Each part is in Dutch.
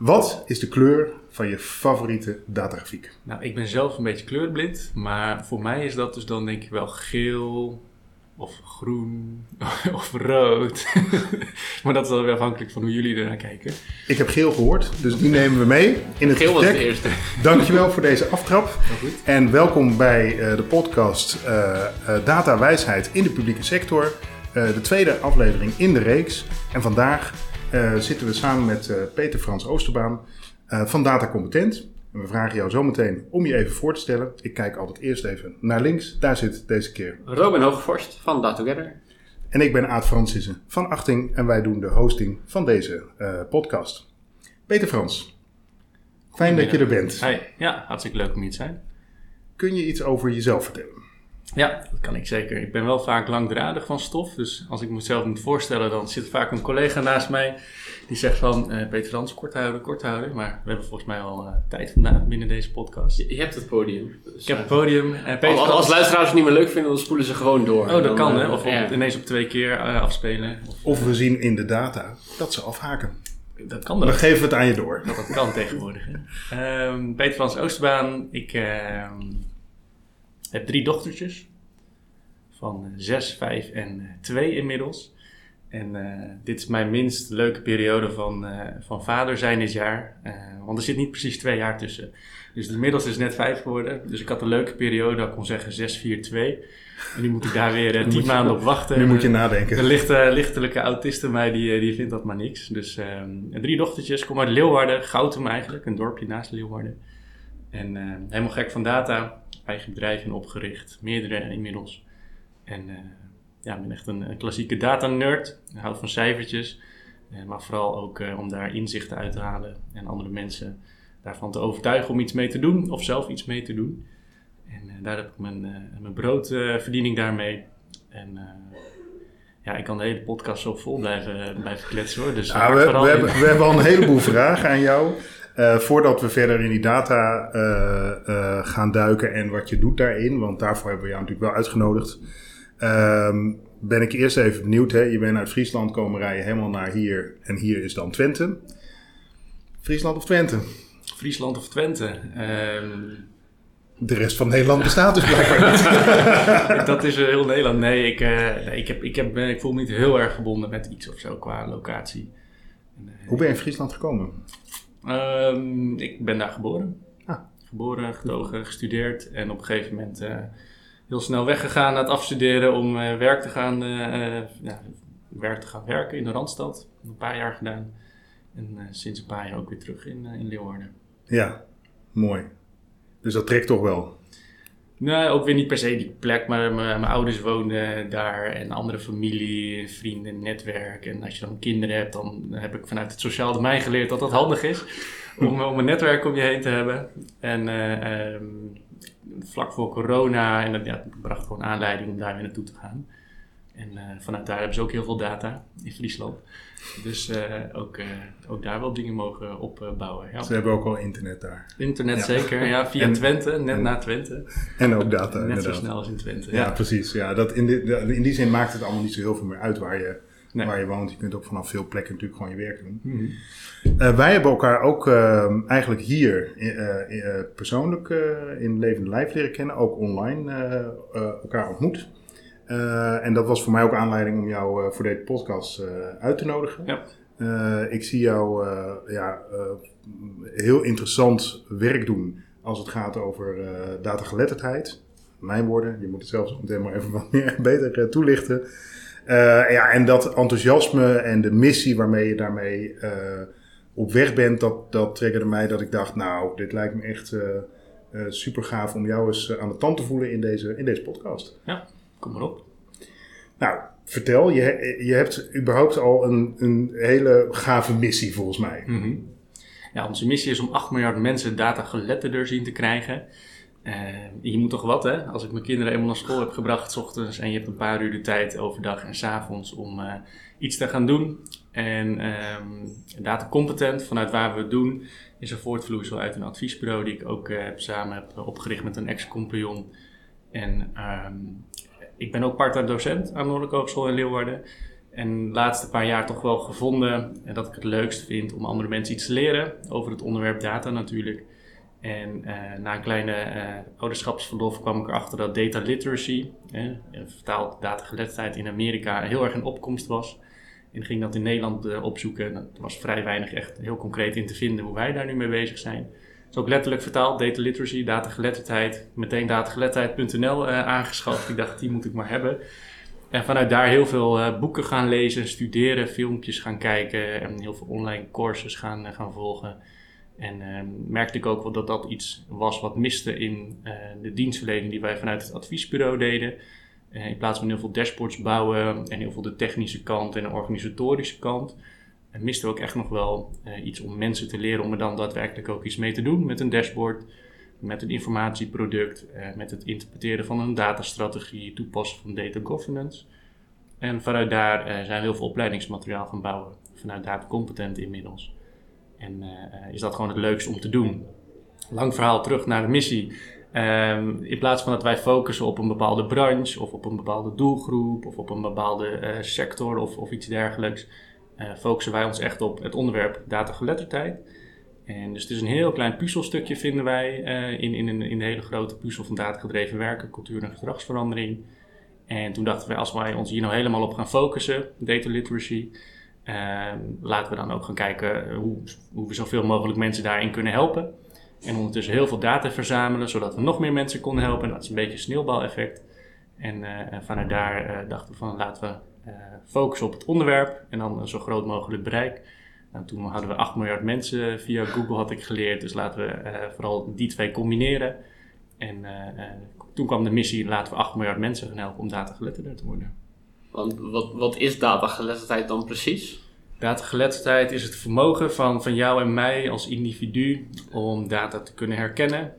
Wat is de kleur van je favoriete datagrafiek? Nou, ik ben zelf een beetje kleurblind, maar voor mij is dat dus dan denk ik wel geel of groen of rood. maar dat is wel weer afhankelijk van hoe jullie ernaar kijken. Ik heb geel gehoord, dus die nemen we mee in het Geel was de eerste. Dankjewel voor deze aftrap. Goed. En welkom bij eh, de podcast Data Wijsheid in de publieke sector. De tweede aflevering in de reeks. En vandaag eh, zitten we samen met eh, Peter Frans Oosterbaan eh, van Data Competent. En we vragen jou zometeen om je even voor te stellen. Ik kijk altijd eerst even naar links. Daar zit deze keer. Robin Hoogvorst van Datogether. En ik ben Aad Francissen van Achting. En wij doen de hosting van deze eh, podcast. Peter Frans, fijn dat je er bent. Hey, ja, hartstikke leuk om hier te zijn. Kun je iets over jezelf vertellen? Ja, dat kan ik zeker. Ik ben wel vaak langdradig van stof. Dus als ik mezelf moet voorstellen, dan zit vaak een collega naast mij. Die zegt van, eh, Peter Frans, kort houden, kort houden. Maar we hebben volgens mij al eh, tijd vandaag binnen deze podcast. Je, je hebt het podium. Dus, Ik heb eh, het podium. En Peter als, als, luisteraars het niet meer leuk vinden, dan spoelen ze gewoon door. Oh, dat Dan, kan eh, hè. Of op- ja. ineens op twee keer eh, afspelen. Of, Of we zien in de data dat ze afhaken. dat kan Dan dat. geven we het aan je door. Dat dat kan tegenwoordig. Hè. Ehm, Peter Frans Oosterbaan. Ik ehm, heb drie dochtertjes. Van eh, zes, vijf en eh, twee inmiddels. En eh, dit is mijn minst leuke periode van, van vader zijn dit jaar. Want er zit niet precies twee jaar tussen. Dus de middelste is net vijf geworden. Dus ik had een leuke periode. Dat ik kon zeggen 6, 4, 2. En nu moet ik daar weer tien maanden op wachten. Nu moet je De nadenken. lichte, lichtelijke autist in mij, die, die vindt dat maar niks. Dus ehm, drie dochtertjes, kom uit Leeuwarden, Goutum eigenlijk, een dorpje naast Leeuwarden. En helemaal gek van data, eigen bedrijf in opgericht, meerdere inmiddels. En eh, ja, ik ben echt een, een klassieke data-nerd, ik hou van cijfertjes. Eh, maar vooral ook eh, om daar inzichten uit te halen en andere mensen daarvan te overtuigen om iets mee te doen of zelf iets mee te doen. En daar heb ik mijn, mijn broodverdiening daarmee. En ja, ik kan de hele podcast zo vol blijven, blijven kletsen hoor. Dus Nou, we, hebben, we hebben al een heleboel vragen aan jou. Eh, voordat we verder in die data eh, eh, gaan duiken en wat je doet daarin, want daarvoor hebben we jou natuurlijk wel uitgenodigd. Ehm, ben ik eerst even benieuwd. Hè? Je bent uit Friesland komen rijden helemaal naar hier en hier is dan Twente. Friesland of Twente? Friesland of Twente. Ehm, De rest van Nederland bestaat dus blijkbaar niet. dat is heel Nederland. Nee, ik, ik, heb, ik, heb, ik voel me niet heel erg verbonden met iets of zo qua locatie. Hoe ben je in Friesland gekomen? Ehm, ik ben daar geboren. Ah. Geboren, getogen, gestudeerd en op een gegeven moment eh, heel snel weggegaan naar het afstuderen om eh, werk, te gaan, eh, ja, werk te gaan werken in de Randstad. Een paar jaar gedaan. En sinds een paar jaar ook weer terug in, in Leeuwarden. Ja, mooi. Dus dat trekt toch wel. Nee, ook weer niet per se die plek, maar mijn, mijn ouders woonden daar en andere familie, vrienden, netwerk. En als je dan kinderen hebt, dan heb ik vanuit het sociaal domein geleerd dat dat handig is om, om een netwerk om je heen te hebben. En eh, ehm, vlak voor corona, en dat ja, dat bracht gewoon aanleiding om daar weer naartoe te gaan. En eh, vanuit daar hebben ze ook heel veel data in Friesland. Dus eh, ook, eh, ook daar wel dingen mogen opbouwen. Ja. Ze hebben ook al internet daar. Internet Ja. zeker, ja, via En- Twente, net en- na Twente. En ook data, Net zo snel als in Twente. Ja, precies. Ja, dat in, die, in die zin maakt het allemaal niet zo heel veel meer uit waar je, Nee. waar je woont. Je kunt ook vanaf veel plekken natuurlijk gewoon je werk doen. Mhm. Eh, wij hebben elkaar ook eh, eigenlijk hier persoonlijk in levende lijf leren kennen. Ook online elkaar ontmoet. Eh, en dat was voor mij ook aanleiding om jou eh, voor deze podcast eh, uit te nodigen. Ja. Ik zie jou ja, heel interessant werk doen als het gaat over datageletterdheid. Mijn woorden, je moet het zelfs meteen maar even wat meer beter toelichten. Ja, en dat enthousiasme en de missie waarmee je daarmee op weg bent, dat, dat triggerde mij dat ik dacht, nou, dit lijkt me echt super gaaf om jou eens aan de tand te voelen in deze, in deze podcast. Kom maar op. Nou, vertel, je, je hebt überhaupt al een, een hele gave missie volgens mij. Mhm. Ja, onze missie is om 8 miljard mensen data geletterder zien te krijgen. Eh, je moet toch wat, hè? Als ik mijn kinderen eenmaal naar school heb gebracht, s ochtends, en je hebt een paar uur de tijd overdag en s avonds om eh, iets te gaan doen. En ehm data competent, vanuit waar we het doen, is een voortvloeisel uit een adviesbureau die ik ook heb samen heb opgericht met een ex-compagnon. En ehm, ik ben ook part-time docent aan de Noordelijke Hogeschool in Leeuwarden. En de laatste paar jaar toch wel gevonden en dat ik het leukst vind om andere mensen iets te leren over het onderwerp data natuurlijk. En eh, na een kleine eh, ouderschapsverlof kwam ik erachter dat data literacy, eh, vertaald datageletterdheid in Amerika, heel erg in opkomst was. En ging dat in Nederland uh, opzoeken. Er was vrij weinig echt heel concreet in te vinden hoe wij daar nu mee bezig zijn. Is ook letterlijk vertaald, data literacy, datageletterdheid. Meteen datageletterdheid.nl uh, aangeschaft. Ik dacht, die moet ik maar hebben. En vanuit daar heel veel uh, boeken gaan lezen, studeren, filmpjes gaan kijken en heel veel online courses gaan, gaan volgen. En uh, merkte ik ook wel dat dat iets was wat miste in de dienstverlening die wij vanuit het adviesbureau deden. In plaats van heel veel dashboards bouwen en heel veel de technische kant en de organisatorische kant, uh, miste ook echt nog wel iets om mensen te leren om er dan daadwerkelijk ook iets mee te doen met een dashboard, met een informatieproduct, met het interpreteren van een datastrategie, toepassen van data governance. En vanuit daar zijn we heel veel opleidingsmateriaal gaan bouwen, vanuit Data Competent inmiddels. En is dat gewoon het leukste om te doen. Lang verhaal terug naar de missie. Um, in plaats van dat wij focussen op een bepaalde branche of op een bepaalde doelgroep of op een bepaalde sector of, of iets dergelijks, focussen wij ons echt op het onderwerp datageletterdheid. En dus het is een heel klein puzzelstukje vinden wij in, in, een, in de hele grote puzzel van datagedreven werken, cultuur en gedragsverandering. En toen dachten we, als wij ons hier nou helemaal op gaan focussen, data literacy, uh, laten we dan ook gaan kijken hoe, hoe we zoveel mogelijk mensen daarin kunnen helpen. En ondertussen heel veel data verzamelen, zodat we nog meer mensen konden helpen. En dat is een beetje een sneeuwbaleffect. En uh, vanuit daar dachten we van laten we focussen op het onderwerp en dan een zo groot mogelijk bereik. Nou, toen hadden we 8 miljard mensen via Google, had ik geleerd. Dus laten we vooral die twee combineren. En toen kwam de missie, laten we 8 miljard mensen gaan helpen om datageletterd te worden. Want wat, wat is datageletterdheid dan precies? Datageletterdheid is het vermogen van, van jou en mij als individu om data te kunnen herkennen,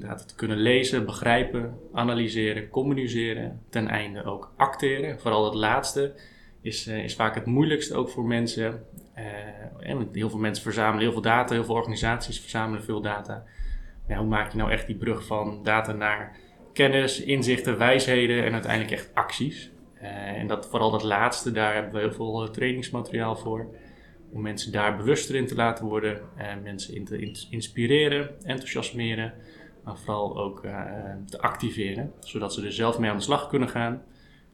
data te kunnen lezen, begrijpen, analyseren, communiceren, ten einde ook acteren. Vooral het laatste is, uh, is vaak het moeilijkste ook voor mensen. Uh, heel veel mensen verzamelen heel veel data, heel veel organisaties verzamelen veel data. Hoe maak je nou echt die brug van data naar kennis, inzichten, wijsheden en uiteindelijk echt acties? Uh, en dat, vooral dat laatste, daar hebben we heel veel uh, trainingsmateriaal voor. Om mensen daar bewuster in te laten worden. en mensen in te in inspireren, enthousiasmeren. Maar vooral ook uh, te activeren. Zodat ze er zelf mee aan de slag kunnen gaan.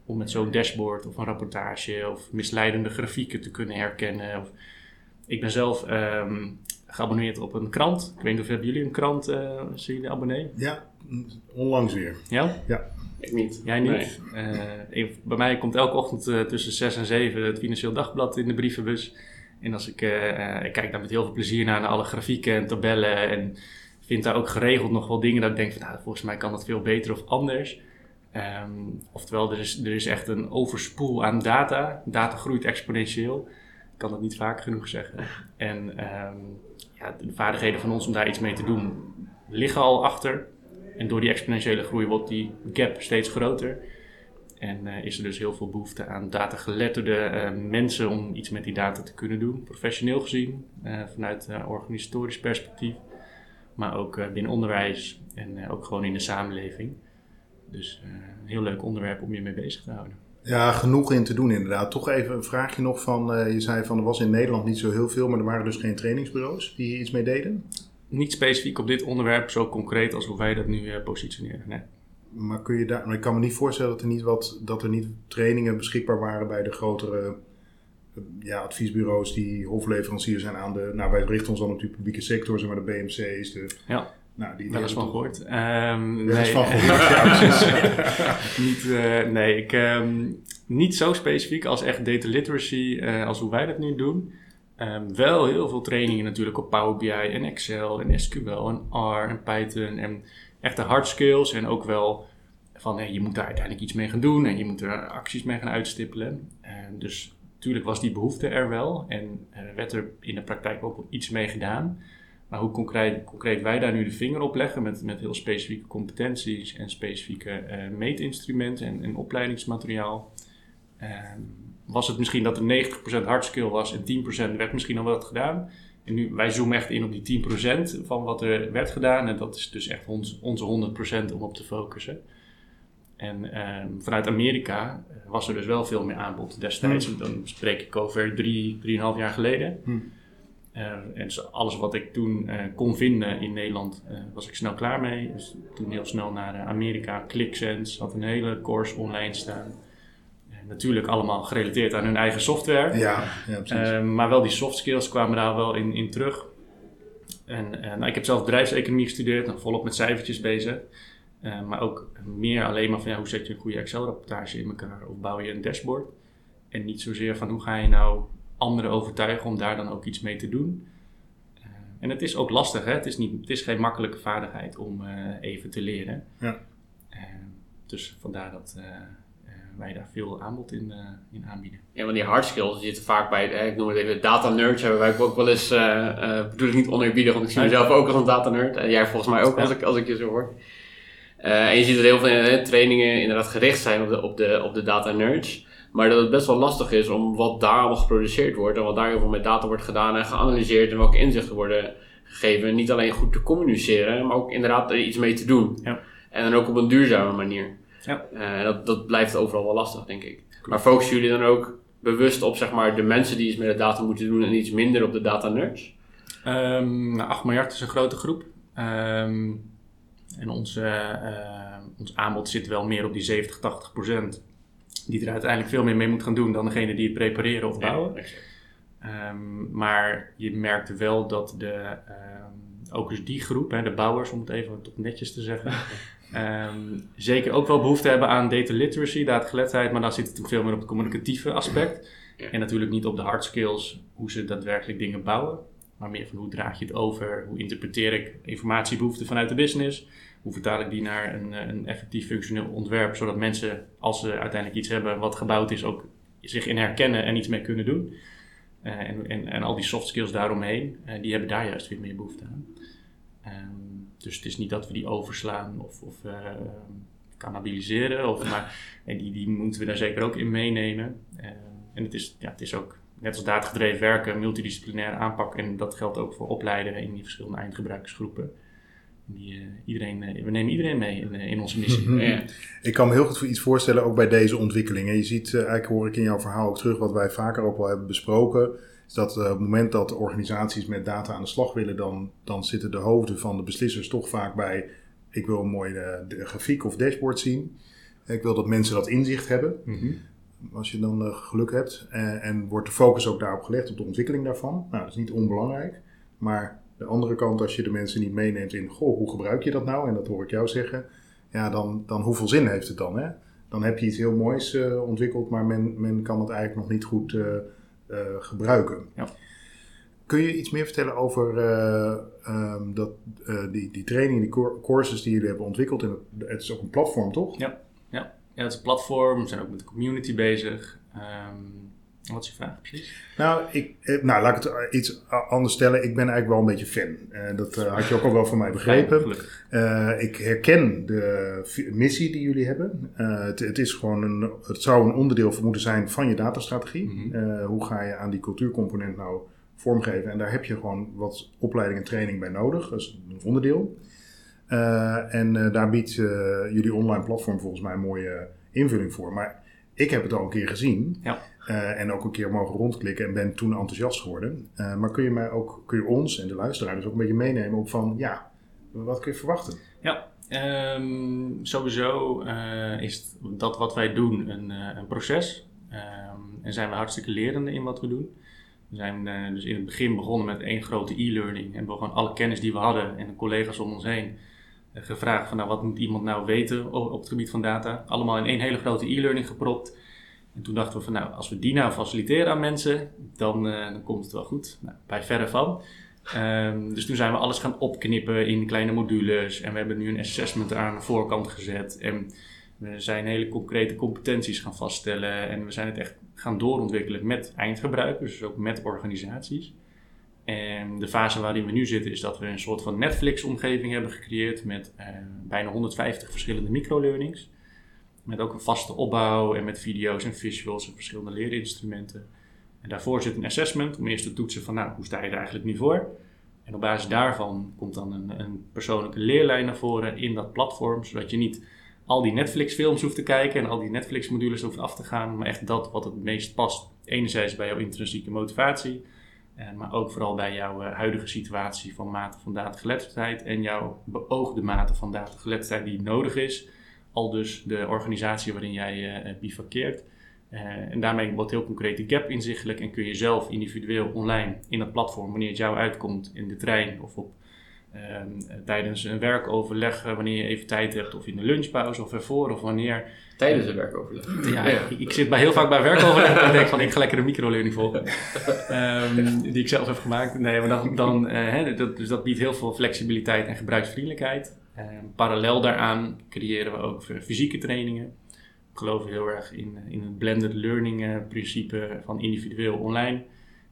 Om met zo'n dashboard of een rapportage of misleidende grafieken te kunnen herkennen. Of, ik ben zelf um, geabonneerd op een krant. Ik weet niet of hebben jullie een krant, zijn jullie abonnee? Ja, onlangs weer. Ja? Ja. Ik niet. Jij niet? Nee. Uh, bij mij komt elke ochtend uh, tussen 6 en 7 het Financieel Dagblad in de brievenbus. En als ik, uh, ik kijk daar met heel veel plezier naar, naar alle grafieken en tabellen. En vind daar ook geregeld nog wel dingen dat ik denk van, nou, volgens mij kan dat veel beter of anders. Um, oftewel, er is, er is echt een overspoel aan data. Data groeit exponentieel. Ik kan dat niet vaak genoeg zeggen. En um, ja, de vaardigheden van ons om daar iets mee te doen liggen al achter. En door die exponentiële groei wordt die gap steeds groter. En uh, is er dus heel veel behoefte aan datageletterde uh, mensen om iets met die data te kunnen doen. Professioneel gezien, uh, vanuit organisatorisch perspectief. Maar ook binnen onderwijs en ook gewoon in de samenleving. Dus een heel leuk onderwerp om je mee bezig te houden. Ja, genoeg in te doen inderdaad. Toch even een vraagje nog van, je zei van er was in Nederland niet zo heel veel, maar er waren dus geen trainingsbureaus die hier iets mee deden? niet specifiek op dit onderwerp zo concreet als hoe wij dat nu uh, positioneren. Nee. Maar kun je daar, maar ik kan me niet voorstellen dat er niet, wat, dat er niet trainingen beschikbaar waren bij de grotere ja, adviesbureaus die hofleverancier zijn aan de. Nou, wij richten ons dan op de publieke sector, zeg maar de BMC's. De, ja. Nou, die, Daar is van gehoord. Um, nee. van gehoord, niet, uh, nee, ik, um, niet zo specifiek als echt data literacy, uh, als hoe wij dat nu doen. Um, wel heel veel trainingen natuurlijk op Power BI en Excel en SQL en R en Python en echte hard skills en ook wel van hey, je moet daar uiteindelijk iets mee gaan doen en je moet er acties mee gaan uitstippelen. Um, dus natuurlijk was die behoefte er wel en werd er in de praktijk ook wel iets mee gedaan. Maar hoe concreet, concreet wij daar nu de vinger op leggen met, met heel specifieke competenties en specifieke uh, meetinstrumenten en, en opleidingsmateriaal. Um, was het misschien dat er 90% hardskill was en 10% werd misschien al wat gedaan. En nu, wij zoomen echt in op die 10% van wat er werd gedaan. En dat is dus echt ons, onze 100% om op te focussen. En ehm, vanuit Amerika eh, was er dus wel veel meer aanbod destijds. Hmm. Dan spreek ik over drie, drieënhalf jaar geleden. Hmm. Eh, en alles wat ik toen eh, kon vinden in Nederland, was ik snel klaar mee. Dus toen heel snel naar Amerika. ClickSense had een hele course online staan. Natuurlijk allemaal gerelateerd aan hun eigen software. Ja, ja precies. Eh, maar wel die soft skills kwamen daar wel in, in terug. En eh, nou, ik heb zelf bedrijfseconomie gestudeerd, nog volop met cijfertjes bezig. Eh, maar ook meer alleen maar van ja, hoe zet je een goede Excel-rapportage in elkaar of bouw je een dashboard. En niet zozeer van hoe ga je nou anderen overtuigen om daar dan ook iets mee te doen. Eh, en het is ook lastig, hè? Het, is niet, het is geen makkelijke vaardigheid om eh, even te leren. Ja. Dus vandaar dat wij daar veel aanbod in, eh, in aanbieden. Ja, want die hard skills die zitten vaak bij, eh, ik noem het even, data nerds hebben wij ook wel eens, eh eh, bedoel ik niet oneerbiedig, want ik zie mezelf ook als een data nerd. En jij volgens mij ook, als, ik, als ik je zo hoor. Eh, en je ziet dat heel veel eh, trainingen inderdaad gericht zijn op de, op, de, op de data nerds. Maar dat het best wel lastig is om wat daar allemaal geproduceerd wordt en wat daar heel veel met data wordt gedaan en geanalyseerd en welke inzichten worden gegeven. Niet alleen goed te communiceren, maar ook inderdaad er iets mee te doen. Ja. En dan ook op een duurzame manier. Ja. Eh, dat, dat blijft overal wel lastig, denk ik. Maar focussen jullie dan ook bewust op zeg maar, de mensen die iets met de data moeten doen en iets minder op de data nerds? Ehm nou, 8 miljard is een grote groep. Ehm, en ons, eh, eh, ons aanbod zit wel meer op die 70, 80 procent. Die er uiteindelijk veel meer mee moet gaan doen dan degene die het prepareren of bouwen. Ja. Ehm, maar je merkt wel dat de, ehm, ook dus die groep, hè, de bouwers om het even toch netjes te zeggen, ehm, zeker ook wel behoefte hebben aan data literacy, daadgeletterdheid, maar dan zit het veel meer op het communicatieve aspect. Ja. En natuurlijk niet op de hard skills, hoe ze daadwerkelijk dingen bouwen, maar meer van hoe draag je het over, hoe interpreteer ik informatiebehoeften vanuit de business, hoe vertaal ik die naar een, eh, een effectief functioneel ontwerp, zodat mensen, als ze uiteindelijk iets hebben wat gebouwd is, ook zich in herkennen en iets mee kunnen doen. Eh, en, en, al die soft skills daaromheen, eh, die hebben daar juist weer meer behoefte aan. Ehm, dus het is niet dat we die overslaan of, of cannibaliseren, of, maar die, die moeten we daar zeker ook in meenemen. Ehm, en het is, ja, het is ook, net als daadgedreven werken, multidisciplinaire aanpak. En dat geldt ook voor opleiden in die verschillende eindgebruikersgroepen. Die, eh, iedereen, eh, we nemen iedereen mee in, eh, in onze missie. Ja. Ik kan me heel goed iets voorstellen, ook bij deze ontwikkelingen. Je ziet, eigenlijk hoor ik in jouw verhaal ook terug, wat wij vaker ook wel hebben besproken. Is dat eh, op het moment dat organisaties met data aan de slag willen, dan, dan zitten de hoofden van de beslissers toch vaak bij: ik wil een mooie grafiek of dashboard zien. Ik wil dat mensen dat inzicht hebben, Mhm. Als je dan eh, geluk hebt. En, en wordt de focus ook daarop gelegd, op de ontwikkeling daarvan. Nou, dat is niet onbelangrijk. Maar de andere kant, als je de mensen niet meeneemt in: goh, hoe gebruik je dat nou? En dat hoor ik jou zeggen. Ja, dan, dan hoeveel zin heeft het dan? Hè? Dan heb je iets heel moois eh, ontwikkeld, maar men, men kan het eigenlijk nog niet goed eh, eh, gebruiken. Ja. Kun je iets meer vertellen over eh, ehm, dat, eh, die, die training, die cour- courses die jullie hebben ontwikkeld? En het, het is ook een platform, toch? Ja, het is een platform, we zijn ook met de community bezig. Ehm, wat is je vraag precies? Nou, ik, eh, nou, laat ik het eh, iets anders stellen. Ik ben eigenlijk wel een beetje fan. Eh, dat had je ook al wel van mij begrepen. Ik herken de missie die jullie hebben. Het, het, is gewoon een, het zou een onderdeel moeten zijn van je datastrategie. Mhm. Hoe ga je aan die cultuurcomponent nou vormgeven? En daar heb je gewoon wat opleiding en training bij nodig. Dat is een onderdeel. Eh, en eh, daar biedt eh, jullie online platform volgens mij een mooie invulling voor. Maar ik heb het al een keer gezien. Ja. En ook een keer mogen rondklikken en ben toen enthousiast geworden. Maar kun je mij ook, kun je ons en de luisteraar dus ook een beetje meenemen op van, ja, wat kun je verwachten? Ja, ehm, sowieso is dat wat wij doen een, een proces. Ehm, en zijn we hartstikke lerende in wat we doen. We zijn dus in het begin begonnen met één grote e-learning. En we gewoon alle kennis die we hadden en de collega's om ons heen gevraagd van nou, wat moet iemand nou weten op, op het gebied van data. Allemaal in één hele grote e-learning gepropt. En toen dachten we van nou, als we die nou faciliteren aan mensen, dan, eh, dan komt het wel goed. Nou, bij verre van. Ehm, dus toen zijn we alles gaan opknippen in kleine modules. En we hebben nu een assessment aan de voorkant gezet. En we zijn hele concrete competenties gaan vaststellen. En we zijn het echt gaan doorontwikkelen met eindgebruikers, dus ook met organisaties. En de fase waarin we nu zitten is dat we een soort van Netflix-omgeving hebben gecreëerd met eh, bijna 150 verschillende microlearnings. Met ook een vaste opbouw en met video's en visuals en verschillende leerinstrumenten. En daarvoor zit een assessment om eerst te toetsen van nou, hoe sta je er eigenlijk nu voor? En op basis daarvan komt dan een, een persoonlijke leerlijn naar voren in dat platform, zodat je niet al die Netflix-films hoeft te kijken en al die Netflix-modules hoeft af te gaan, maar echt dat wat het meest past. Enerzijds bij jouw intrinsieke motivatie, maar ook vooral bij jouw eh, huidige situatie van mate van datageletterdheid en jouw beoogde mate van datageletterdheid die nodig is. Al dus de organisatie waarin jij uh, bivakkeert. en daarmee wordt heel concreet de gap inzichtelijk en kun je zelf individueel online in het platform, wanneer het jou uitkomt, in de trein of op Ehm, tijdens een werkoverleg, wanneer je even tijd hebt, of in de lunchpauze of ervoor, of wanneer. Tijdens een werkoverleg. Ja, Ik, ik, zit bij heel vaak bij werkoverleg en denk van ik ga lekker een microlearning volgen. um, die ik zelf heb gemaakt. Nee, maar dan, dan uh, dat, dus dat biedt heel veel flexibiliteit en gebruiksvriendelijkheid. Um, parallel daaraan creëren we ook fysieke trainingen. Ik geloof heel erg in, in het blended learning uh, principe van individueel online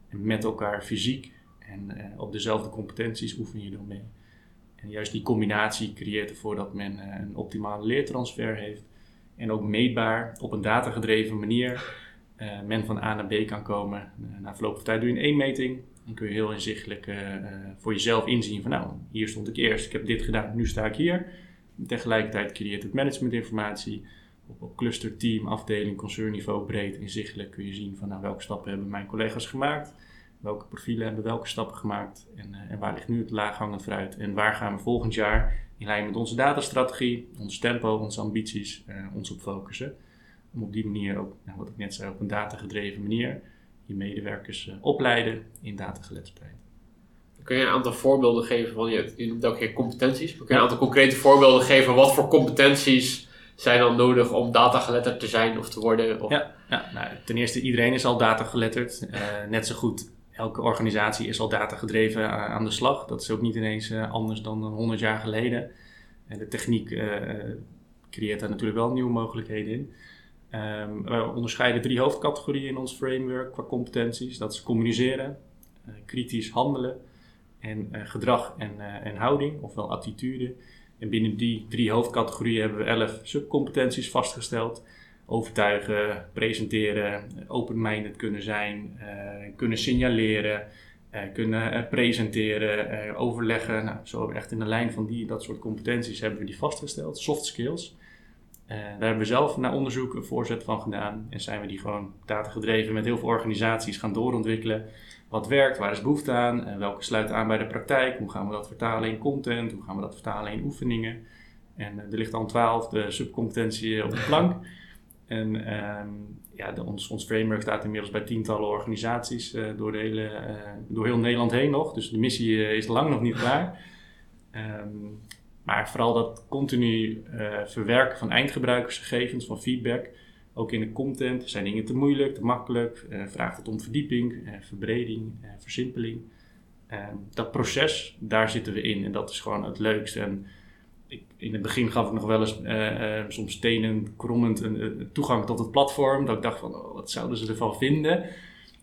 en met elkaar fysiek. En uh, op dezelfde competenties oefen je dan mee. En juist die combinatie creëert ervoor dat men een optimale leertransfer heeft. En ook meetbaar op een datagedreven manier uh, men van A naar B kan komen. na verloop van tijd doe je een één meting. Dan kun je heel inzichtelijk voor jezelf inzien van nou, hier stond ik eerst, ik heb dit gedaan, nu sta ik hier. tegelijkertijd creëert het managementinformatie. Op, op cluster, team, afdeling, concernniveau breed inzichtelijk kun je zien van nou, welke stappen hebben mijn collega's gemaakt welke profielen hebben welke stappen gemaakt en, en waar ligt nu het laaghangend fruit en waar gaan we volgend jaar in lijn met onze datastrategie, ons tempo, onze ambities, uh, ons op focussen. Om op die manier ook, nou, wat ik net zei, op een datagedreven manier je medewerkers uh, opleiden in datageletterdheid. Kun je een aantal voorbeelden geven van, je, je noemt ook competenties, kun je een aantal concrete voorbeelden geven wat voor competenties zijn dan nodig om datageletterd te zijn of te worden? Of... Ja, ja nou, ten eerste iedereen is al datageletterd, net zo goed elke organisatie is al datagedreven uh, aan de slag. Dat is ook niet ineens uh, anders dan 100 jaar geleden. En de techniek creëert daar natuurlijk wel nieuwe mogelijkheden in. Um, we onderscheiden drie hoofdcategorieën in ons framework qua competenties. Dat is communiceren, kritisch handelen en gedrag en, en houding, ofwel attitude. En binnen die drie hoofdcategorieën hebben we elf subcompetenties vastgesteld overtuigen, presenteren, open-minded kunnen zijn, uh, kunnen signaleren, uh, kunnen uh, presenteren, overleggen. Nou, zo echt in de lijn van die, dat soort competenties hebben we die vastgesteld, soft skills. daar hebben we zelf naar onderzoek een voorzet van gedaan en zijn we die gewoon datagedreven met heel veel organisaties gaan doorontwikkelen. Wat werkt, waar is behoefte aan, welke sluiten aan bij de praktijk, hoe gaan we dat vertalen in content, hoe gaan we dat vertalen in oefeningen. En er ligt al een twaalfde subcompetentie op de plank. En um, ja, de, ons, ons framework staat inmiddels bij tientallen organisaties uh, door, de hele, uh, door heel Nederland heen nog. Dus de missie uh, is lang nog niet klaar. Um, maar vooral dat continu verwerken van eindgebruikersgegevens, van feedback. Ook in de content. Zijn dingen te moeilijk, te makkelijk? vraagt het om verdieping, verbreding, versimpeling? Ehm, dat proces, daar zitten we in. En dat is gewoon het leukste. En in het begin gaf ik nog wel eens uh, uh, soms stenen krommend een, toegang tot het platform. Dat ik dacht van, oh, wat zouden ze ervan vinden?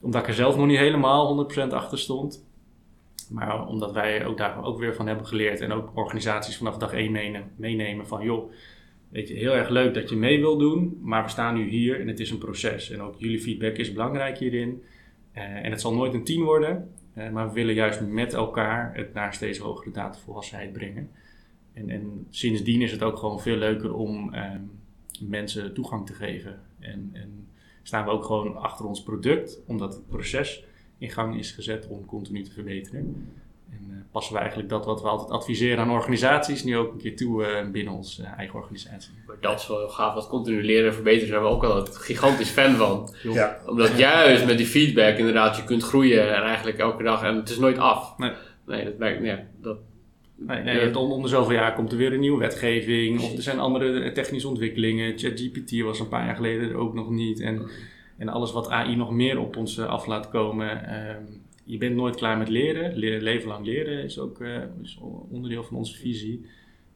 Omdat ik er zelf nog niet helemaal 100% achter stond. Maar omdat wij ook daar ook weer van hebben geleerd. En ook organisaties vanaf dag 1 meenemen, van, joh, weet je, heel erg leuk dat je mee wil doen. Maar we staan nu hier en het is een proces. En ook jullie feedback is belangrijk hierin. Uh, en het zal nooit een team worden. maar we willen juist met elkaar het naar steeds hogere datavolwassenheid brengen. En, en sindsdien is het ook gewoon veel leuker om ehm, mensen toegang te geven. En, en staan we ook gewoon achter ons product, omdat het proces in gang is gezet om continu te verbeteren. En uh, passen we eigenlijk dat wat we altijd adviseren aan organisaties nu ook een keer toe uh, binnen onze uh, eigen organisatie. Maar dat is wel heel gaaf, wat continu leren en verbeteren zijn we ook wel gigantisch fan van. Ja. Omdat juist met die feedback inderdaad je kunt groeien en eigenlijk elke dag en het is nooit af. Nee, nee dat, werkt, nee, dat, Nee, nee, om, om de zoveel jaar komt er weer een nieuwe wetgeving. Of er zijn andere technische ontwikkelingen. ChatGPT was een paar jaar geleden er ook nog niet. En, en alles wat AI nog meer op ons eh, af laat komen. Uh, je bent nooit klaar met leren. leren leven lang leren is ook uh, is onderdeel van onze visie.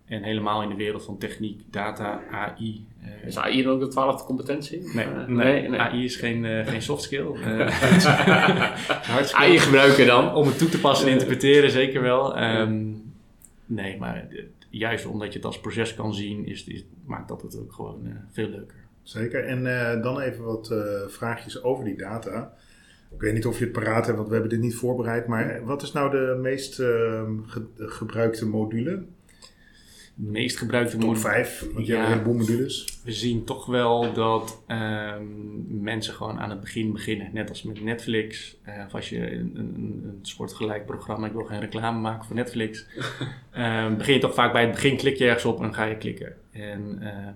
En helemaal in de wereld van techniek, data, AI. Uh, is AI dan ook de twaalfde competentie? Nee, nee, nee, AI is geen, uh, geen soft skill. AI gebruiken dan? Om het toe te passen en interpreteren, zeker wel. Um, Nee, maar juist omdat je het als proces kan zien, is, maakt dat het ook gewoon uh, veel leuker. Zeker. En uh, dan even wat uh, vraagjes over die data. Ik weet niet of je het paraat hebt, want we hebben dit niet voorbereid. Maar wat is nou de meest ehm, ge gebruikte module? Meest gebruikte Top module. 5, want je Ja. hebt een heleboel modules. We zien toch wel dat ehm, mensen gewoon aan het begin beginnen. Net als met Netflix. Eh, of als je een, een, een soortgelijk programma, ik wil geen reclame maken voor Netflix. Ehm, begin je toch vaak bij het begin, klik je ergens op en ga je klikken. En ehm,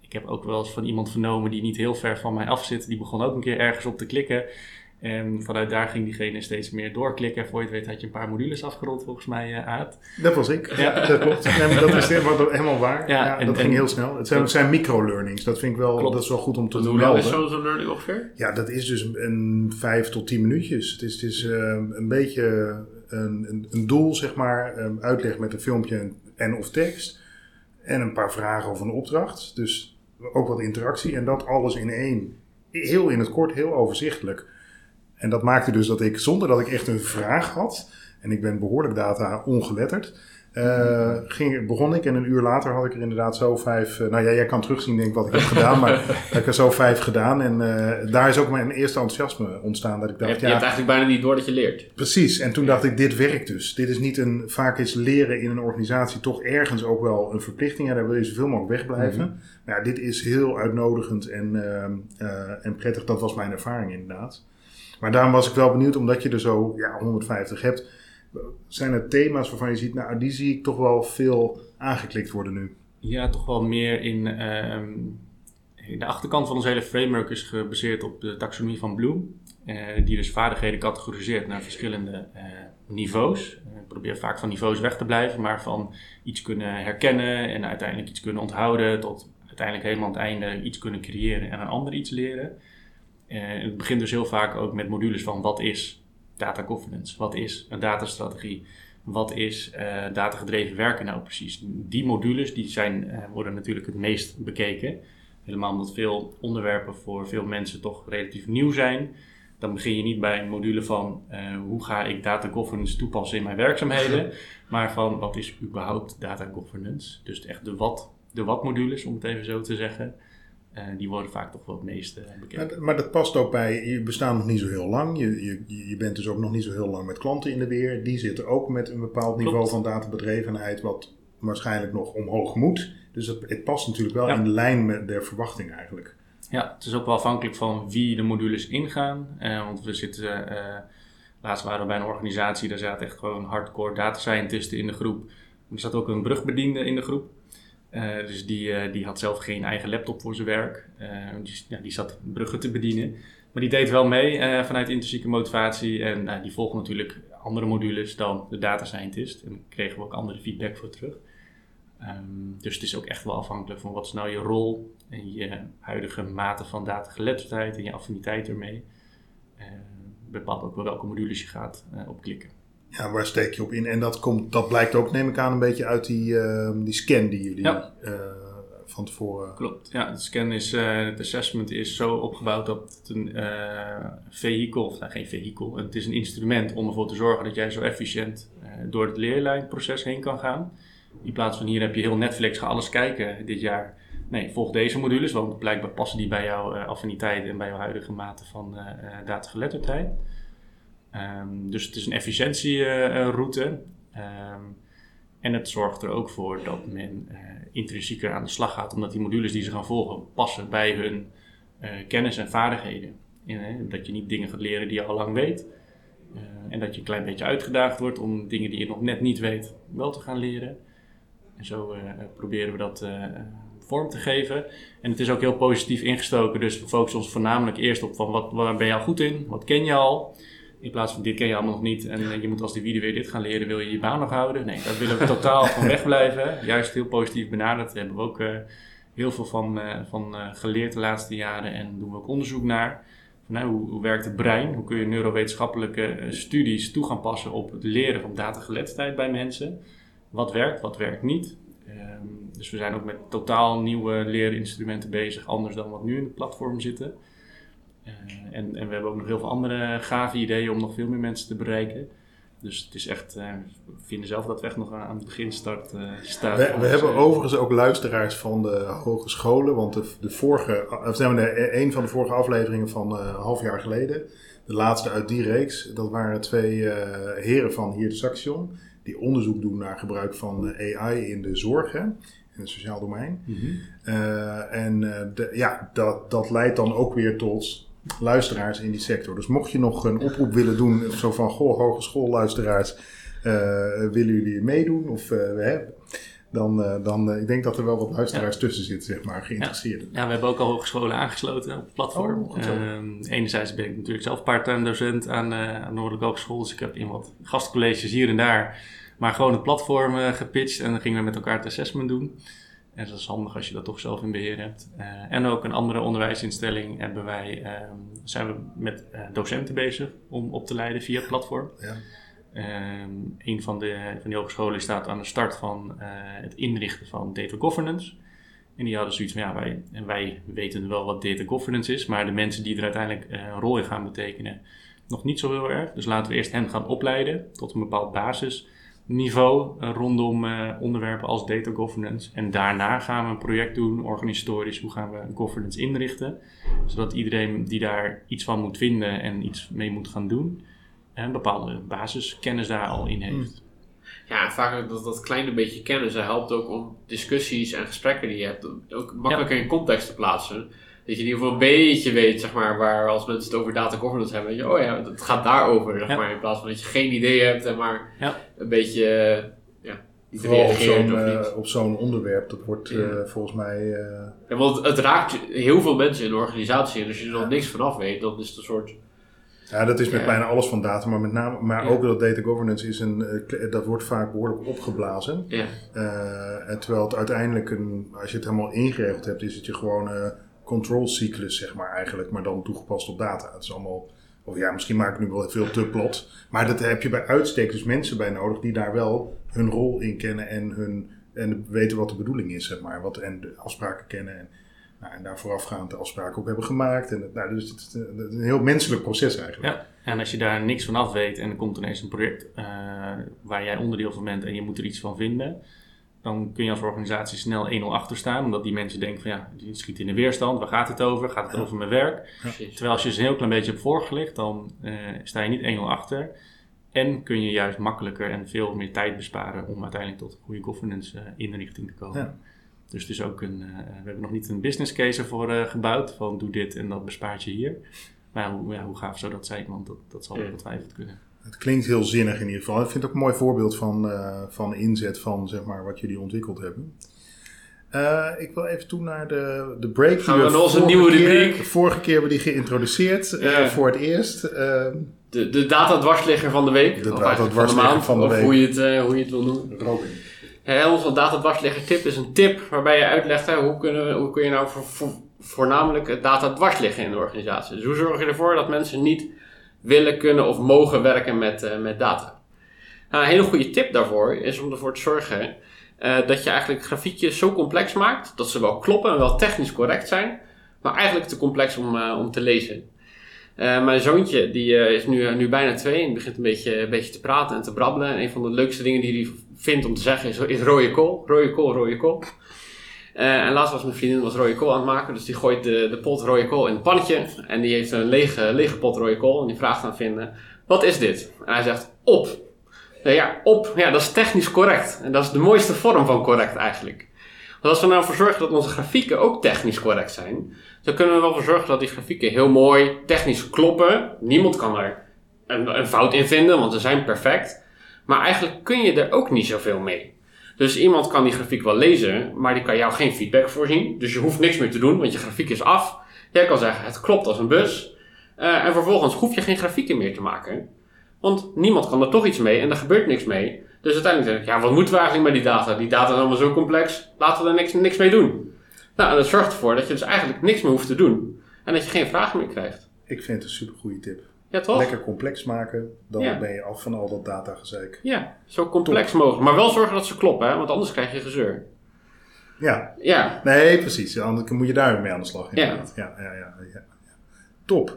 ik heb ook wel eens van iemand vernomen die niet heel ver van mij af zit. Die begon ook een keer ergens op te klikken. En vanuit daar ging diegene steeds meer doorklikken. Voor je het weet had je een paar modules afgerond volgens mij, eh Aad. Dat was ik. Ja. Dat klopt. Maar dat is helemaal, helemaal waar. Ja, Ja, en- dat ging en- heel snel. Het zijn, het zijn micro-learnings. Dat vind ik wel, Klopt. dat is wel goed om te Dus hoe lang is zo'n learning ongeveer? Ja, dat is dus een vijf tot tien minuutjes. Het is, het is eh, een beetje een, een, een doel, zeg maar, um, uitleg met een filmpje en, en of tekst. En een paar vragen of een opdracht. Dus ook wat interactie. En dat alles in één. Heel in het kort, heel overzichtelijk. En dat maakte dus dat ik, zonder dat ik echt een vraag had, en ik ben behoorlijk data ongeletterd, eh, ging, begon ik en een uur later had ik er inderdaad zo vijf. eh, nou ja, jij kan terugzien denk ik wat ik heb gedaan, maar ik heb er zo vijf gedaan. En eh, daar is ook mijn eerste enthousiasme ontstaan. Dat ik Je dacht, je ja, hebt eigenlijk bijna niet door dat je leert. precies. En toen dacht ik, dit werkt dus. Dit is niet een, vaak is leren in een organisatie toch ergens ook wel een verplichting. Ja, daar wil je zoveel mogelijk wegblijven. Maar ja, dit is heel uitnodigend en, ehm, eh, en prettig. Dat was mijn ervaring inderdaad. Maar daarom was ik wel benieuwd, omdat je er zo ja, 150 hebt. Zijn er thema's waarvan je ziet, nou, die zie ik toch wel veel aangeklikt worden nu? Ja, toch wel meer in. ehm, de achterkant van ons hele framework is gebaseerd op de taxonomie van Bloom. eh, die dus vaardigheden categoriseert naar verschillende eh, niveaus. Eh, ik probeer vaak van niveaus weg te blijven, maar van iets kunnen herkennen en uiteindelijk iets kunnen onthouden. Tot uiteindelijk helemaal aan het einde iets kunnen creëren en een ander iets leren. Eh, het begint dus heel vaak ook met modules van wat is data governance? Wat is een datastrategie? Wat is eh datagedreven werken nou precies? Die modules die zijn, eh, worden natuurlijk het meest bekeken. Helemaal omdat veel onderwerpen voor veel mensen toch relatief nieuw zijn. Dan begin je niet bij een module van hoe ga ik data governance toepassen in mijn werkzaamheden. maar van wat is überhaupt data governance? Dus echt de wat, de wat modules, om het even zo te zeggen. Eh, die worden vaak toch wel het meest bekeken. Maar, maar dat past ook bij, je bestaat nog niet zo heel lang. Je, je, je bent dus ook nog niet zo heel lang met klanten in de weer. Die zitten ook met een bepaald niveau van databedrevenheid, wat waarschijnlijk nog omhoog moet. Dus het, het past natuurlijk wel Ja. in lijn met de verwachting eigenlijk. Ja, het is ook wel afhankelijk van wie de modules ingaan. Eh, want we zitten, eh, laatst waren we bij een organisatie, daar zaten echt gewoon hardcore data scientisten in de groep. Er zat ook een brugbediende in de groep. Eh, dus die, eh, die had zelf geen eigen laptop voor zijn werk. Eh, dus, ja, die zat bruggen te bedienen. Maar die deed wel mee vanuit intrinsieke motivatie. En nou, die volgde natuurlijk andere modules dan de data scientist. En daar kregen we ook andere feedback voor terug. Ehm, dus het is ook echt wel afhankelijk van wat is nou je rol en je huidige mate van datageletterdheid en je affiniteit ermee. Bepaalt ook wel welke modules je gaat opklikken. Ja, waar steek je op in? En dat, komt, dat blijkt ook, neem ik aan, een beetje uit die, eh, die scan die jullie Ja. eh, van tevoren... Klopt. Ja, het scan is, eh, het assessment is zo opgebouwd dat het een eh vehikel, of nou, geen vehikel, het is een instrument om ervoor te zorgen dat jij zo efficiënt door het leerlijnproces heen kan gaan. In plaats van hier heb je heel Netflix, ga alles kijken dit jaar. Nee, volg deze modules, want blijkbaar passen die bij jouw affiniteit en bij jouw huidige mate van datageletterdheid. Ehm, dus het is een efficiëntieroute. Ehm en het zorgt er ook voor dat men eh, intrinsieker aan de slag gaat, omdat die modules die ze gaan volgen passen bij hun eh, kennis en vaardigheden. En, dat je niet dingen gaat leren die je al lang weet. Eh, en dat je een klein beetje uitgedaagd wordt om dingen die je nog net niet weet wel te gaan leren. En zo proberen we dat vorm te geven. En het is ook heel positief ingestoken, dus we focussen ons voornamelijk eerst op van wat, waar ben je al goed in, wat ken je al. In plaats van dit ken je allemaal nog niet en eh, je moet als de wiede weer dit gaan leren, wil je je baan nog houden? Nee, daar willen we totaal van wegblijven. Juist heel positief benaderd. Daar hebben we ook eh, heel veel van, eh, van geleerd de laatste jaren en doen we ook onderzoek naar. Van, nou, hoe, hoe werkt het brein? Hoe kun je neurowetenschappelijke studies toe gaan passen op het leren van datageletterdheid bij mensen? Wat werkt, wat werkt niet? Ehm, dus we zijn ook met totaal nieuwe leerinstrumenten bezig, anders dan wat nu in het platform zitten. Eh, en, en we hebben ook nog heel veel andere gave ideeën om nog veel meer mensen te bereiken. Dus het is echt, eh, we vinden zelf dat we echt nog aan het beginstart eh staan. We, we hebben overigens ook luisteraars van de hogescholen, want de, de vorige, of de, een van de vorige afleveringen van eh, een half jaar geleden, de laatste uit die reeks, dat waren twee eh, heren van hier de Saxion. die onderzoek doen naar gebruik van eh, AI in de zorg, hè, in het sociaal domein. Eh, en eh, de- ja, dat, dat leidt dan ook weer tot luisteraars in die sector. Dus mocht je nog een oproep willen doen, zo van, goh, hogeschoolluisteraars, eh willen jullie meedoen? Of, eh, hè, dan, eh, dan ik denk dat er wel wat luisteraars tussen zitten, zeg maar, geïnteresseerden. Ja, we hebben ook al hogescholen aangesloten op het platform. Oh. Ehm, enerzijds ben ik natuurlijk zelf part-time docent aan, aan Noordelijke Hogeschool. Dus ik heb in wat gastcolleges hier en daar maar gewoon het platform gepitcht. En dan gingen we met elkaar het assessment doen. En dat is handig als je dat toch zelf in beheer hebt. Eh, en ook een andere onderwijsinstelling hebben wij, ehm, zijn we met eh, docenten bezig om op te leiden via het platform. Ja. Ehm, een van, de, van die hogescholen staat aan de start van eh, het inrichten van data governance. En die hadden zoiets van, ja, wij, en wij weten wel wat data governance is, maar de mensen die er uiteindelijk een rol in gaan betekenen, nog niet zo heel erg. Dus laten we eerst hen gaan opleiden tot een bepaald basisniveau eh, rondom eh, onderwerpen als data governance. En daarna gaan we een project doen, organisatorisch, hoe gaan we governance inrichten, zodat iedereen die daar iets van moet vinden en iets mee moet gaan doen, een bepaalde basiskennis daar al in heeft. Ja, en vaak dat, dat kleine beetje kennis helpt ook om discussies en gesprekken die je hebt ook makkelijker in context te plaatsen. Dat je in ieder geval een beetje weet, zeg maar, waar als mensen het over data governance hebben, weet je, oh ja, het gaat daarover, zeg Ja. maar, in plaats van dat je geen idee hebt en maar Ja. een beetje, eh, ja, niet reageert of eh, niet. op zo'n onderwerp, dat wordt Ja. eh, volgens mij... eh, Ja, want het raakt heel veel mensen in de organisatie en als je er nog niks vanaf weet, dan is het een soort, Ja, dat is met Ja. bijna alles van data, maar met name, maar Ja. ook dat data governance is een, eh, dat wordt vaak behoorlijk opgeblazen. ja, Eh, en terwijl het uiteindelijk, een, als je het helemaal ingeregeld hebt, is het je gewoon eh control cyclus, zeg maar eigenlijk, maar dan toegepast op data. Het is allemaal, of ja, misschien maak ik nu wel veel te plat, maar dat heb je bij uitstek dus mensen bij nodig die daar wel hun rol in kennen en, hun, en weten wat de bedoeling is, zeg maar, wat, en de afspraken kennen. En, nou, en daar voorafgaand de afspraken ook hebben gemaakt. En, nou, dus het is een, het is een heel menselijk proces eigenlijk. Ja, en als je daar niks van af weet en er komt ineens een project eh, waar jij onderdeel van bent en je moet er iets van vinden, dan kun je als organisatie snel 1-0 achter staan, omdat die mensen denken van ja, die schiet in de weerstand, waar gaat het over? Gaat het Ja. over mijn werk? Terwijl als je ze een heel klein beetje hebt voorgelicht, dan eh, sta je niet 1-0 achter. En kun je juist makkelijker en veel meer tijd besparen om uiteindelijk tot een goede governance eh, inrichting te komen. Ja. Dus het is ook een, eh, we hebben nog niet een business case ervoor eh, gebouwd, van doe dit en dat bespaart je hier. Maar hoe, ja, hoe gaaf zou dat zijn, want dat, dat zal Ja. ongetwijfeld kunnen. Het klinkt heel zinnig in ieder geval. Ik vind het ook een mooi voorbeeld van, eh, van inzet van zeg maar, wat jullie ontwikkeld hebben. Eh, ik wil even toe naar de, de break. Gaan we naar onze nieuwe rubriek? Vorige keer hebben we die geïntroduceerd eh, Ja. voor het eerst. De, de data-dwarsligger van de week. De of data- eigenlijk van de dwarsligger maand, van de of week. Hoe, je het, hoe je het wil noemen. Robin. Ja, onze data-dwarsligger tip is een tip waarbij je uitlegt hè, hoe, kunnen, we- hoe kun je nou voor, voor- voornamelijk data dwars liggen in de organisatie. Dus hoe zorg je ervoor dat mensen niet willen, kunnen of mogen werken met, eh, met data. Nou, een hele goede tip daarvoor is om ervoor te zorgen eh, dat je eigenlijk grafiekjes zo complex maakt dat ze wel kloppen en wel technisch correct zijn, maar eigenlijk te complex om, eh, om te lezen. Mijn zoontje die, is nu, nu bijna twee en begint een beetje, een beetje te praten en te brabbelen. En een van de leukste dingen die hij vindt om te zeggen is, is rode kool. Rode kool, rode kool. Eh, en laatst was mijn vriendin was rode kool aan het maken, dus die gooit de, de pot rode kool in het pannetje. En die heeft een lege, lege pot rode kool en die vraagt aan vinden, wat is dit? En hij zegt, op. Ja, op, ja, dat is technisch correct. En dat is de mooiste vorm van correct eigenlijk. Als we nou voor zorgen dat onze grafieken ook technisch correct zijn, dan kunnen we wel voor zorgen dat die grafieken heel mooi technisch kloppen. Niemand kan er een, een fout in vinden, want ze zijn perfect. Maar eigenlijk kun je er ook niet zoveel mee. Dus iemand kan die grafiek wel lezen, maar die kan jou geen feedback voorzien. Dus je hoeft niks meer te doen, want je grafiek is af. Jij kan zeggen, het klopt als een bus. Eh, en vervolgens hoef je geen grafieken meer te maken. Want niemand kan er toch iets mee en er gebeurt niks mee. Dus uiteindelijk denk ik, ja, wat moeten we eigenlijk met die data? Die data is allemaal zo complex, laten we er niks, niks mee doen. Nou, en dat zorgt ervoor dat je dus eigenlijk niks meer hoeft te doen. En dat je geen vragen meer krijgt. Ik vind het een super goede tip. Ja, toch? Lekker complex maken, dan Ja. ben je af van al dat datagezeik. Ja, zo complex mogelijk. Maar wel zorgen dat ze kloppen, hè? want anders krijg je gezeur. Ja, Ja, nee, precies. Anders moet je daar mee aan de slag. inderdaad. Ja. Ja, ja, ja. Top.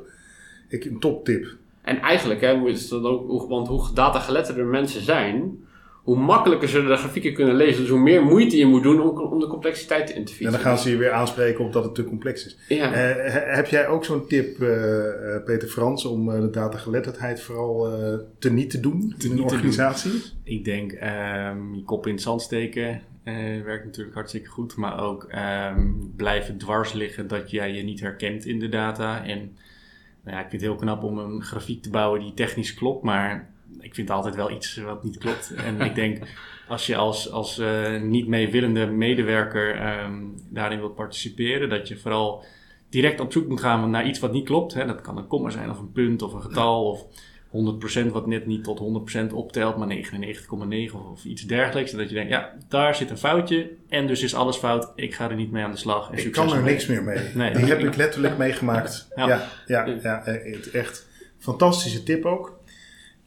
Ik, een top tip. en eigenlijk, hè, moet- is dat ook, hoe- want hoe datageletterder mensen zijn, hoe makkelijker ze de grafieken kunnen lezen. Dus hoe meer moeite je moet doen om, om de complexiteit in te fietsen. En dan gaan ze je weer aanspreken op dat het te complex is. Ja. Eh, he- heb jij ook zo'n tip, eh, eh, Peter Frans, om eh, de datageletterdheid vooral eh te niet te doen in een organisatie? Ik denk ehm, je kop in het zand steken eh, werkt natuurlijk hartstikke goed. Maar ook ehm, blijven dwars liggen dat jij je niet herkent in de data. En nou ja, ik vind het heel knap om een grafiek te bouwen die technisch klopt. Maar ik vind altijd wel iets wat niet klopt. En ik denk als je als, als eh, niet meewillende medewerker ehm, daarin wilt participeren, dat je vooral direct op zoek moet gaan naar iets wat niet klopt. Hè. Dat kan een komma zijn of een punt of een getal of 100% wat net niet tot 100% optelt, maar 99,9 of, iets dergelijks. En dat je denkt, ja, daar zit een foutje en dus is alles fout. Ik ga er niet mee aan de slag. En Ik kan er niks meer mee. Nee, Die heb ik letterlijk meegemaakt. Ja, Ja. ja, ja, echt fantastische tip ook.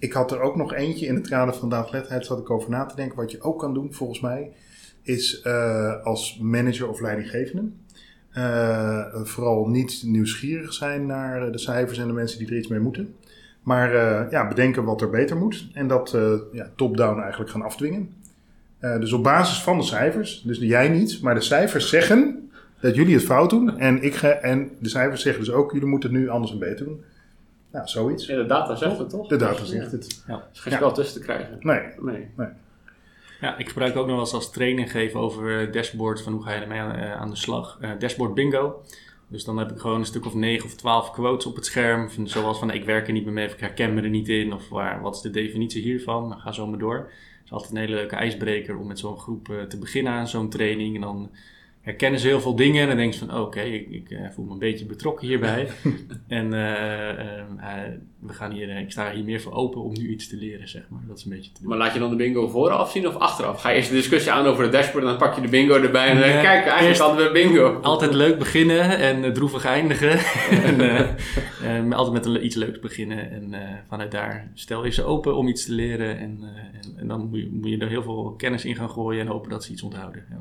Ik had er ook nog eentje in het kader van datageletterdheid, zat ik over na te denken. Wat je ook kan doen, volgens mij, is eh, als manager of leidinggevende. eh, vooral niet nieuwsgierig zijn naar de cijfers en de mensen die er iets mee moeten. Maar eh, ja, bedenken wat er beter moet. En dat ja, top-down eigenlijk gaan afdwingen. Dus op basis van de cijfers, dus jij niet, maar de cijfers zeggen dat jullie het fout doen. En, ik en de cijfers zeggen dus ook, jullie moeten het nu anders en beter doen. Nou, zoiets. Ja, de data zegt het toch? De data zegt het. Er is geen Ja. spel tussen te krijgen. Nee. Nee. Ja, ik gebruik ook nog wel eens als training geven over eh, dashboard van hoe ga je ermee aan, eh, aan de slag. Eh, dashboard bingo. Dus dan heb ik gewoon een stuk of 9 of 12 quotes op het scherm. Van, zoals van ik werk er niet meer mee of ik herken me er niet in. Of waar, wat is de definitie hiervan? Dan ga zo maar door. Het is altijd een hele leuke ijsbreker om met zo'n groep eh, te beginnen aan zo'n training. En dan herkennen ze heel veel dingen. En dan denk je van oké, ik, ik eh, voel me een beetje betrokken hierbij. en eh, eh, eh, we gaan hier, ik sta hier meer voor open om nu iets te leren, zeg maar. Dat is een beetje te doen. Maar laat je dan de bingo vooraf zien of achteraf? Ga je eerst de discussie aan over de dashboard en dan pak je de bingo erbij en dan kijk, eigenlijk eerst- hadden we bingo. Altijd leuk beginnen en droevig eindigen. en, eh, eh, maar altijd met een, iets leuks beginnen. En eh, vanuit daar stel je ze open om iets te leren. En, en, en dan moet je, moet je er heel veel kennis in gaan gooien en hopen dat ze iets onthouden. Ja.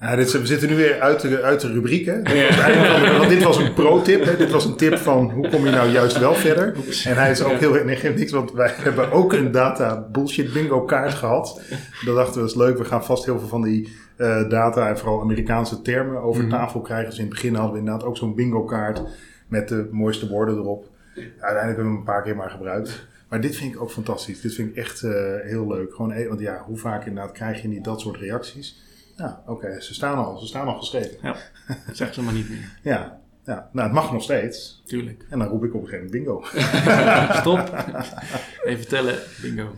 Ja, dit, is- zitten nu weer uit de, uit de rubriek. Hè? Einde van de- want dit was een pro-tip. Dit was een tip van hoe kom je nou juist wel verder. En hij is ook heel nee, geeft niks, want wij hebben ook een data bullshit bingo kaart gehad. Dat dachten we, dat is leuk. We gaan vast heel veel van die eh, data en vooral Amerikaanse termen over Mhm. tafel krijgen. Dus in het begin hadden we inderdaad ook zo'n bingo kaart met de mooiste woorden erop. Uiteindelijk hebben we hem een paar keer maar gebruikt. Maar dit vind ik ook fantastisch. Dit vind ik echt eh, heel leuk. Gewoon, eh, want ja, hoe vaak inderdaad krijg je niet dat soort reacties? Ja, oké, ze staan al. Ze staan al geschreven. Zeg ze maar niet meer. Ja, ja, nou het mag nog steeds. Tuurlijk. En dan roep ik op een gegeven moment bingo. Stop. Even tellen. Bingo.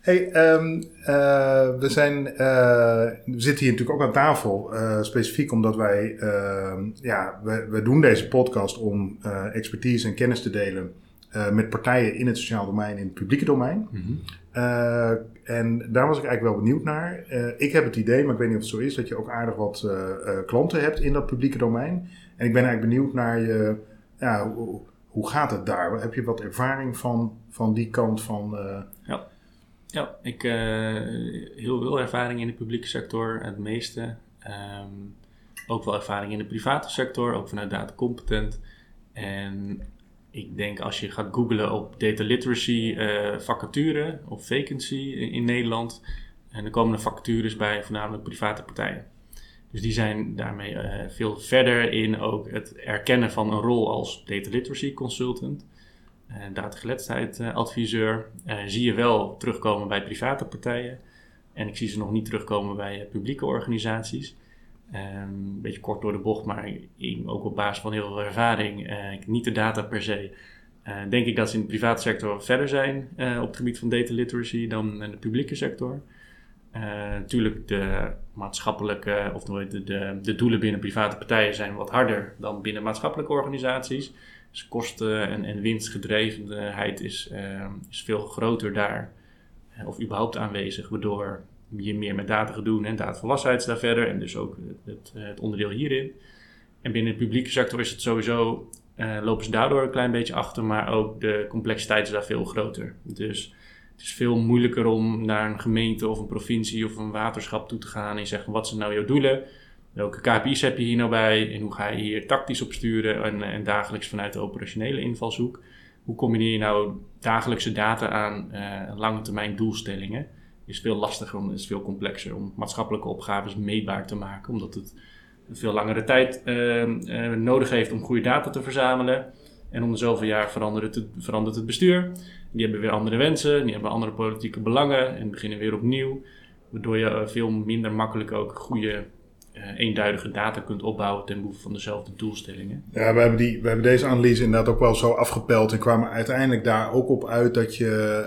Hey, ehm, eh, we, zijn, eh, we zitten hier natuurlijk ook aan tafel, eh, specifiek omdat wij, ehm, ja, we, we doen deze podcast om expertise en kennis te delen met partijen in het sociaal domein, in het publieke domein. Eh, en daar was ik eigenlijk wel benieuwd naar. Eh, ik heb het idee, maar ik weet niet of het zo is, dat je ook aardig wat eh, klanten hebt in dat publieke domein. En ik ben eigenlijk benieuwd naar je, ja, hoe, hoe gaat het daar? Heb je wat ervaring van, van die kant van... eh, Ja, ik heel veel ervaring in de publieke sector, het meeste. Um, ook wel ervaring in de private sector, ook vanuit data competent. En ik denk als je gaat googlen op data literacy uh, vacature of vacancy in, Nederland, en er komen er vacatures bij voornamelijk private partijen. Dus die zijn daarmee uh, veel verder in ook het erkennen van een rol als data literacy consultant. Uh, adviseur zie je wel terugkomen bij private partijen. En ik zie ze nog niet terugkomen bij publieke organisaties. Um, een beetje kort door de bocht, maar ook op basis van heel veel ervaring, uh, niet de data per se. Uh, denk ik dat ze in de private sector verder zijn uh, op het gebied van data literacy dan in de publieke sector. natuurlijk, de maatschappelijke of de, de, de doelen binnen private partijen zijn wat harder dan binnen maatschappelijke organisaties. Dus kosten- en, en winstgedrevenheid is, uh, is veel groter daar, of überhaupt aanwezig, waardoor je meer met data gaat doen en datavolwassenheid is daar verder en dus ook het, het, onderdeel hierin. En binnen de publieke sector is het sowieso, uh, lopen ze daardoor een klein beetje achter, maar ook de complexiteit is daar veel groter. Dus het is veel moeilijker om naar een gemeente of een provincie of een waterschap toe te gaan en zeggen wat zijn nou jouw doelen? Welke KPI's heb je hier nou bij en hoe ga je hier tactisch op sturen en, en dagelijks vanuit de operationele invalshoek? Hoe combineer je nou dagelijkse data aan uh, lange termijn doelstellingen? Is veel lastiger, om, is veel complexer om maatschappelijke opgaves meetbaar te maken, omdat het veel langere tijd uh, uh, nodig heeft om goede data te verzamelen. En om de zoveel jaar verandert het, verandert het bestuur. Die hebben weer andere wensen, die hebben andere politieke belangen en beginnen weer opnieuw. Waardoor je veel minder makkelijk ook goede eenduidige data kunt opbouwen ten behoeve van dezelfde doelstellingen. Ja, we hebben, die, we hebben deze analyse inderdaad ook wel zo afgepeld en kwamen uiteindelijk daar ook op uit dat je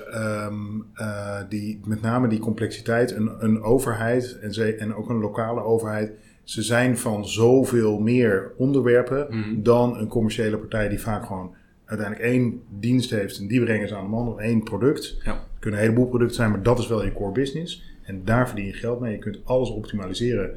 um, uh, die, met name die complexiteit, een, een overheid en, ze, en ook een lokale overheid, ze zijn van zoveel meer onderwerpen mm. dan een commerciële partij die vaak gewoon uiteindelijk één dienst heeft en die brengen ze aan de man of één product. Ja. Het kunnen een heleboel producten zijn, maar dat is wel je core business. En daar verdien je geld mee. Je kunt alles optimaliseren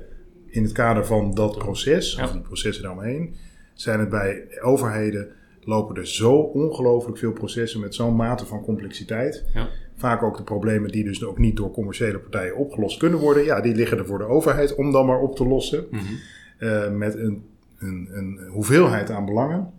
in het kader van dat proces, Ja. of die processen daaromheen, zijn het bij overheden lopen er zo ongelooflijk veel processen met zo'n mate van complexiteit. Ja. Vaak ook de problemen die dus ook niet door commerciële partijen opgelost kunnen worden. Ja, die liggen er voor de overheid om dan maar op te lossen. Mhm. Eh, met een, een, een hoeveelheid aan belangen.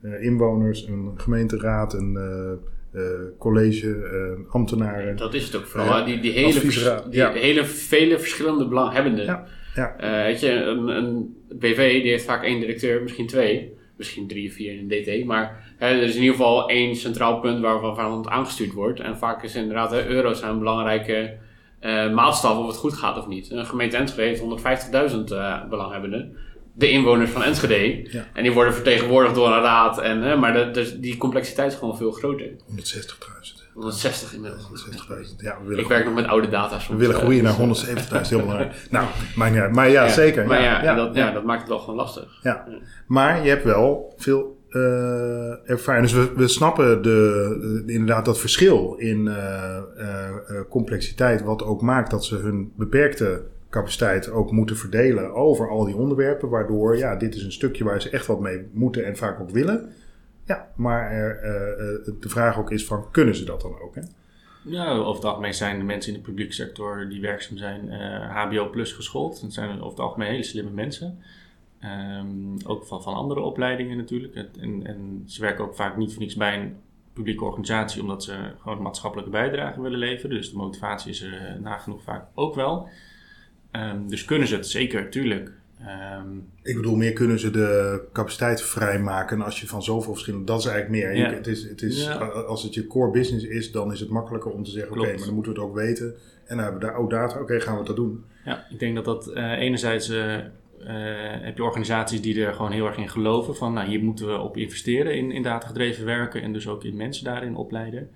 Eh, inwoners, een gemeenteraad, een eh, college, ambtenaren. Dat is het ook vooral. Die, die, hele, vers- die ja. hele vele verschillende belanghebbenden. Ja, ja. Eh, weet je, een, een BV die heeft vaak één directeur, misschien twee. Misschien drie of vier in een DT. Maar hè, er is in ieder geval één centraal punt waarvan waarvan het aangestuurd wordt. En vaak is inderdaad, hè, euro's zijn een belangrijke eh maatstaf of het goed gaat of niet. Een gemeente Enschede heeft 150.000 eh belanghebbenden. De inwoners van Enschede. Ja. En die worden vertegenwoordigd door een raad. En, hè, maar de, dus die complexiteit is gewoon veel groter. 160.000. 160 inmiddels. 160.000. Ja, we willen, Ik werk nog met oude data we soms. willen eh, groeien dus, naar 170.000. Heel belangrijk. Nou, niet uit. Maar ja, ja. zeker. Maar ja, ja, dat, ja, dat maakt het wel gewoon lastig. Ja. Maar je hebt wel veel eh, ervaring. Dus we, we snappen de, de- inderdaad dat verschil in eh, eh, eh, complexiteit, wat ook maakt dat ze hun beperkte capaciteit ook moeten verdelen over al die onderwerpen. Waardoor, ja, dit is een stukje waar ze echt wat mee moeten en vaak ook willen. Ja, maar er, eh, eh, de vraag ook is van, kunnen ze dat dan ook? Hè? Ja, over het algemeen zijn de mensen in de publieke sector die werkzaam zijn eh, HBO plus geschoold. Dat zijn over het algemeen hele slimme mensen. Ehm, ook van, van andere opleidingen natuurlijk. En, en ze werken ook vaak niet voor niks bij een publieke organisatie omdat ze gewoon een maatschappelijke bijdrage willen leveren. Dus de motivatie is er eh, nagenoeg vaak ook wel. Ehm, dus kunnen ze het zeker, tuurlijk. Ehm, Ik bedoel, meer kunnen ze de capaciteit vrijmaken als je van zoveel verschillende... Dat is eigenlijk meer. Het is, het is. Als het je core business is, dan is het makkelijker om te zeggen... Oké, maar dan moeten we het ook weten. En dan hebben we daar ook data. Oké, gaan we dat doen. Ja, ik denk dat dat eh, enerzijds eh, eh, heb je organisaties die er gewoon heel erg in geloven van nou, hier moeten we op investeren in, in datagedreven werken en dus ook in mensen daarin opleiden.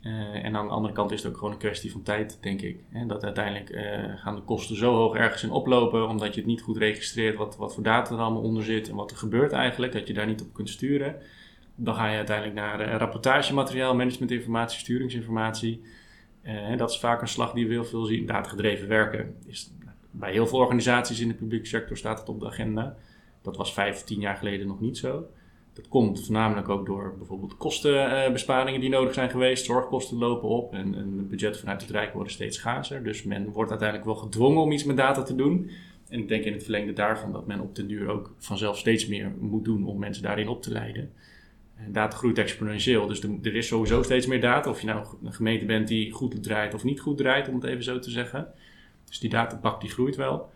Eh, en aan de andere kant is het ook gewoon een kwestie van tijd, denk ik. En dat uiteindelijk eh, gaan de kosten zo hoog ergens in oplopen, omdat je het niet goed registreert wat, wat voor data er allemaal onder zit en wat er gebeurt eigenlijk, dat je daar niet op kunt sturen. Dan ga je uiteindelijk naar eh, rapportagemateriaal, managementinformatie, sturingsinformatie. Dat is vaak een slag die we heel veel zien. Datagedreven werken is bij heel veel organisaties in de publieke sector staat het op de agenda. Dat was vijf, tien jaar geleden nog niet zo. Dat komt voornamelijk ook door bijvoorbeeld kostenbesparingen die nodig zijn geweest. Zorgkosten lopen op en, en het budget vanuit het Rijk worden steeds schaarser. Dus men wordt uiteindelijk wel gedwongen om iets met data te doen. En ik denk in het verlengde daarvan dat men op den duur ook vanzelf steeds meer moet doen om mensen daarin op te leiden. En data groeit exponentieel, dus er, is sowieso steeds meer data. Of je nou een gemeente bent die goed draait of niet goed draait, om het even zo te zeggen. Dus die databak die groeit wel.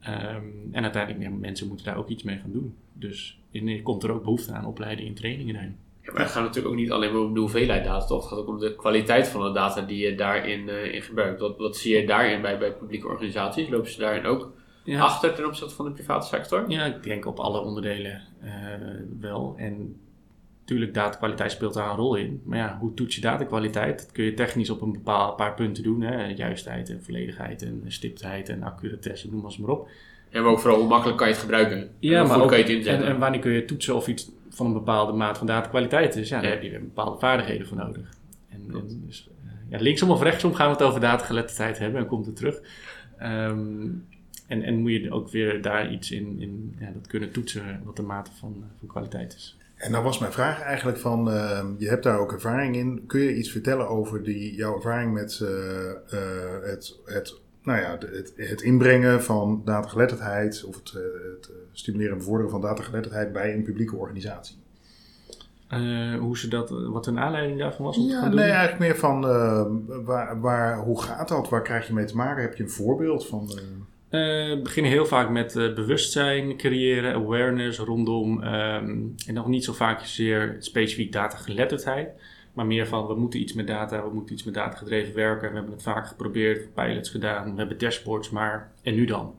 Ehm, en uiteindelijk, ja, mensen moeten daar ook iets mee gaan doen. Dus in, komt er ook behoefte aan opleiding en trainingen daarin. Ja, maar het gaat natuurlijk ook niet alleen maar om de hoeveelheid data, toch? Het gaat ook om de kwaliteit van de data die je daarin eh, in gebruikt. Wat, wat zie je daarin bij, bij publieke organisaties? Lopen ze daarin ook Ja. achter ten opzichte van de private sector? Ja, ik denk op alle onderdelen eh, wel. En natuurlijk, datakwaliteit speelt daar een rol in. Maar ja, hoe toets je datakwaliteit? Dat kun je technisch op een bepaald paar punten doen. Hè? Juistheid en volledigheid en stiptheid en accuratesse, noem maar eens maar op. Maar ook vooral hoe makkelijk kan je het gebruiken? En Ja, hoe maar ook, kan je het en, inzetten? en wanneer kun je toetsen of iets van een bepaalde maat van datakwaliteit is? Ja, daar Ja. heb je weer bepaalde vaardigheden voor nodig. En, en dus, eh, ja, linksom of rechtsom gaan we het over datageletterdheid hebben en komt het terug. Ehm, en, en moet je ook weer daar iets in, in ja, dat kunnen toetsen wat de mate van, eh, van kwaliteit is. En dan was mijn vraag eigenlijk van, ehm, je hebt daar ook ervaring in. Kun je iets vertellen over die, jouw ervaring met eh, eh, het, het, nou ja, het, het inbrengen van datageletterdheid of het, eh, het eh, stimuleren en bevorderen van datageletterdheid bij een publieke organisatie? Eh, hoe ze dat, wat hun aanleiding daarvan was om te gaan doen? nee, eigenlijk meer van eh, waar, waar, hoe gaat dat? Waar krijg je mee te maken? Heb je een voorbeeld van? we beginnen heel vaak met eh, bewustzijn creëren, awareness rondom. ehm, en nog niet zo vaak zeer specifiek datageletterdheid. Maar meer van we moeten iets met data, we moeten iets met data gedreven werken. We hebben het vaak geprobeerd, pilots gedaan, we hebben dashboards, maar en nu dan?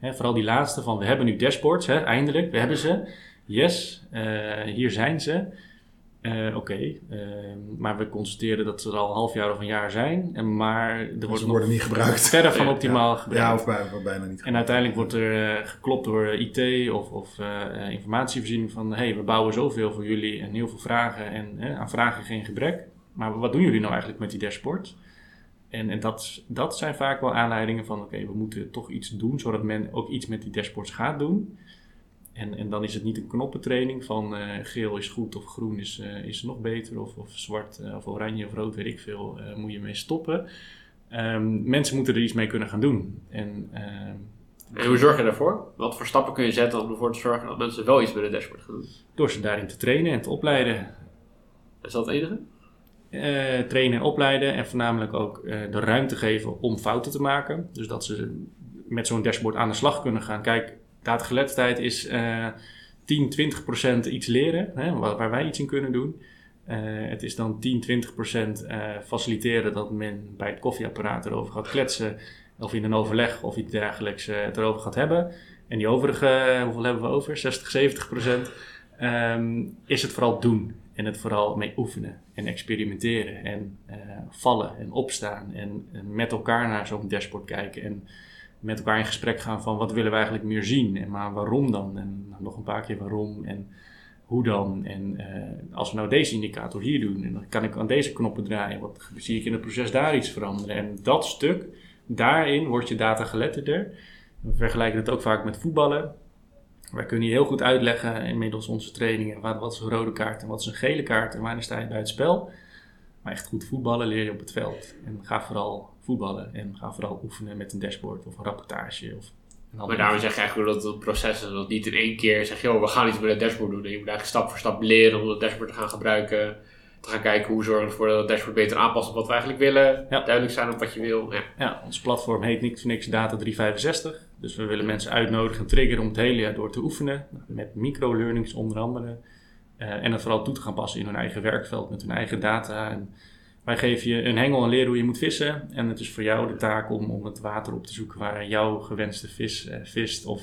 Vooral die laatste van we hebben nu dashboards, eindelijk, we hebben ze. Yes, eh, hier zijn ze. Eh, Oké, eh, maar we constateren dat ze er al een half jaar of een jaar zijn. En maar er wordt ze nog worden niet gebruikt. verder van Ja, optimaal gebruikt. Ja, of bij, bijna niet. En uiteindelijk wordt er eh, geklopt door IT of, of eh, informatievoorziening van... hé, hey, we bouwen zoveel voor jullie en heel veel vragen en aan vragen geen gebrek. Maar wat doen jullie nou eigenlijk met die dashboard? En, en dat, dat zijn vaak wel aanleidingen van... oké, we moeten toch iets doen, zodat men ook iets met die dashboards gaat doen. En, en dan is het niet een knoppentraining van eh, geel is goed of groen is, eh, is nog beter... of, of zwart eh, of oranje of rood, weet ik veel, moet je mee stoppen... Ehm, mensen moeten er iets mee kunnen gaan doen. En ehm, En hoe zorg je daarvoor? Wat voor stappen kun je zetten om ervoor te zorgen dat mensen wel iets bij de dashboard gaan doen? Door ze daarin te trainen en te opleiden. Is dat het enige? Trainen en opleiden en voornamelijk ook de ruimte geven om fouten te maken. Dus dat ze met zo'n dashboard aan de slag kunnen gaan. Kijk, datageletterdheid is eh 10, 20 procent iets leren, hè, waar, wij iets in kunnen doen. Eh, het is dan 10, 20 procent eh, faciliteren dat men bij het koffieapparaat erover gaat kletsen. Of in een overleg of iets dergelijks eh, het erover gaat hebben. En die overige, eh, hoeveel hebben we over? 60, 70 procent. ehm, is het vooral doen. En het vooral mee oefenen en experimenteren. En eh, vallen en opstaan. En, en met elkaar naar zo'n dashboard kijken. En met elkaar in gesprek gaan van wat willen we eigenlijk meer zien. En maar waarom dan? En nog een paar keer waarom. En hoe dan? En eh, als we nou deze indicator hier doen. En dan kan ik aan deze knoppen draaien. Wat zie ik in het proces daar iets veranderen? En dat stuk, daarin wordt je data geletterder. We vergelijken het ook vaak met voetballen. Wij kunnen je heel goed uitleggen inmiddels onze trainingen wat, wat is een rode kaart en wat is een gele kaart en wanneer sta je bij het spel. Maar echt goed voetballen leer je op het veld. En ga vooral voetballen en ga vooral oefenen met een dashboard of een rapportage. Of Maar daarom zeg je eigenlijk dat het proces is. Dat niet in één keer zeg je, oh, we gaan iets bij de dashboard doen. En je moet eigenlijk stap voor stap leren om het dashboard te gaan gebruiken. Te gaan kijken hoe zorgen we ervoor dat het dashboard beter aanpast op wat we eigenlijk willen. Ja. Duidelijk zijn op wat je wil. Ja. Ja, ons platform heet niet voor niks Data 365. Dus we willen mensen uitnodigen en triggeren om het hele jaar door te oefenen. Met micro-learnings onder andere. Eh, en het vooral toe te gaan passen in hun eigen werkveld met hun eigen data. En wij geven je een hengel en leren hoe je moet vissen. En het is voor jou de taak om, om het water op te zoeken waar jouw gewenste vis eh, vist. Of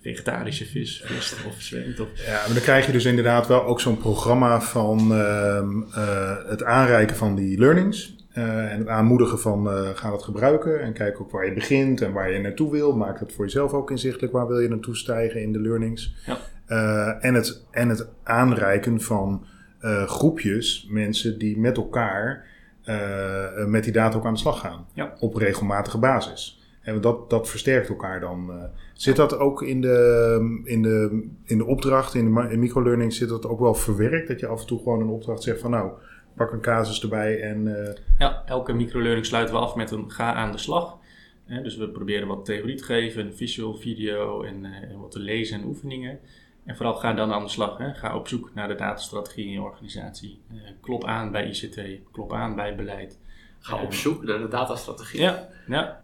vegetarische vis vist of zwemt. Of... Ja, maar dan krijg je dus inderdaad wel ook zo'n programma van ehm, eh, het aanreiken van die learnings. eh, en het aanmoedigen van ga dat gebruiken. En kijk ook waar je begint en waar je naartoe wil. Maak het voor jezelf ook inzichtelijk. Waar wil je naartoe stijgen in de learnings. Ja. En, het, en het aanreiken van eh, groepjes mensen die met elkaar eh, met die data ook aan de slag gaan. Ja. Op regelmatige basis. En dat, dat versterkt elkaar dan. eh. Zit dat ook in de, in de, in de opdracht, in de in microlearning, zit dat ook wel verwerkt? Dat je af en toe gewoon een opdracht zegt van nou, pak een casus erbij en... eh, Ja, elke microlearning sluiten we af met een ga aan de slag. Eh, dus we proberen wat theorie te geven, visual, video en, eh, en wat te lezen en oefeningen. En vooral ga dan aan de slag. Hè. Ga op zoek naar de datastrategie in je organisatie. Eh, klop aan bij ICT, klop aan bij beleid. Ga Eh, op zoek naar de datastrategie. Ja, ja.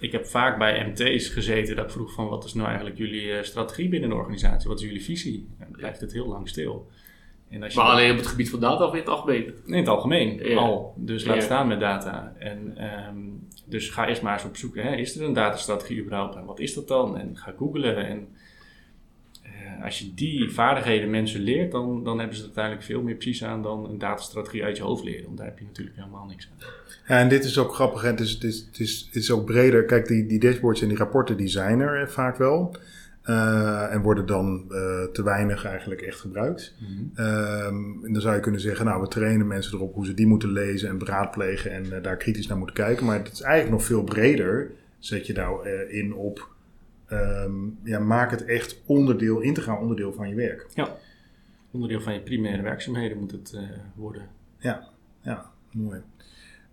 Ik heb vaak bij MT's gezeten dat ik vroeg van wat is nou eigenlijk jullie eh, strategie binnen de organisatie? Wat is jullie visie? En dan blijft het heel lang stil. En als je Maar alleen op het gebied van data of in het algemeen? in het algemeen Ja. al. Dus laat Ja. staan met data. En, ehm, dus ga eerst maar eens op zoek. Hè, is er een datastrategie überhaupt? En wat is dat dan? En ga googlen. En eh, als je die vaardigheden mensen leert, dan, dan hebben ze er uiteindelijk veel meer precies aan dan een datastrategie uit je hoofd leren. Want daar heb je natuurlijk helemaal niks aan. Ja, en dit is ook grappig. Het is, het is, het is, het is ook breder. Kijk, die, die dashboards en die rapporten die zijn er eh, vaak wel. Eh, en worden dan eh, te weinig eigenlijk echt gebruikt. Ehm, en dan zou je kunnen zeggen, nou, we trainen mensen erop hoe ze die moeten lezen en beraadplegen en eh, daar kritisch naar moeten kijken. Maar het is eigenlijk nog veel breder. Zet je nou in op, ehm, ja, maak het echt onderdeel, integraal onderdeel van je werk. Onderdeel van je primaire werkzaamheden moet het eh, worden. Ja, mooi.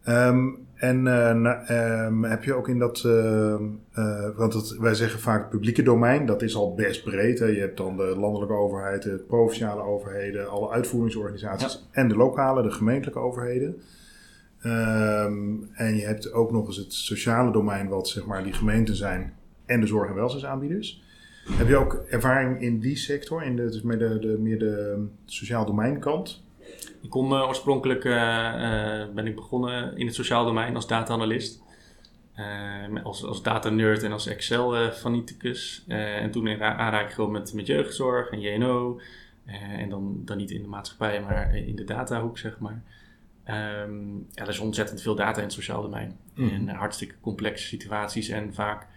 Ehm, en eh, na- ehm, heb je ook in dat, eh, want het, wij zeggen vaak het publieke domein, dat is al best breed. Hè? Je hebt dan de landelijke overheid, de provinciale overheden, alle uitvoeringsorganisaties en de lokale, de gemeentelijke overheden. En je hebt ook nog eens het sociale domein, wat zeg maar die gemeenten zijn en de zorg- en welzijnsaanbieders. Heb je ook ervaring in die sector, in de, dus meer de, de, meer de sociaal domeinkant? Ik kon eh, oorspronkelijk eh, eh, ben ik begonnen in het sociaal domein als data-analyst. Eh, met- als, als data-nerd en als Excel-fanaticus. en toen in aanraking gekomen met, met jeugdzorg en JNO. En dan, dan niet in de maatschappij, maar in de datahoek, zeg maar. Ehm, ja, er is ontzettend veel data in het sociaal domein. Mhm. En hartstikke complexe situaties. En vaak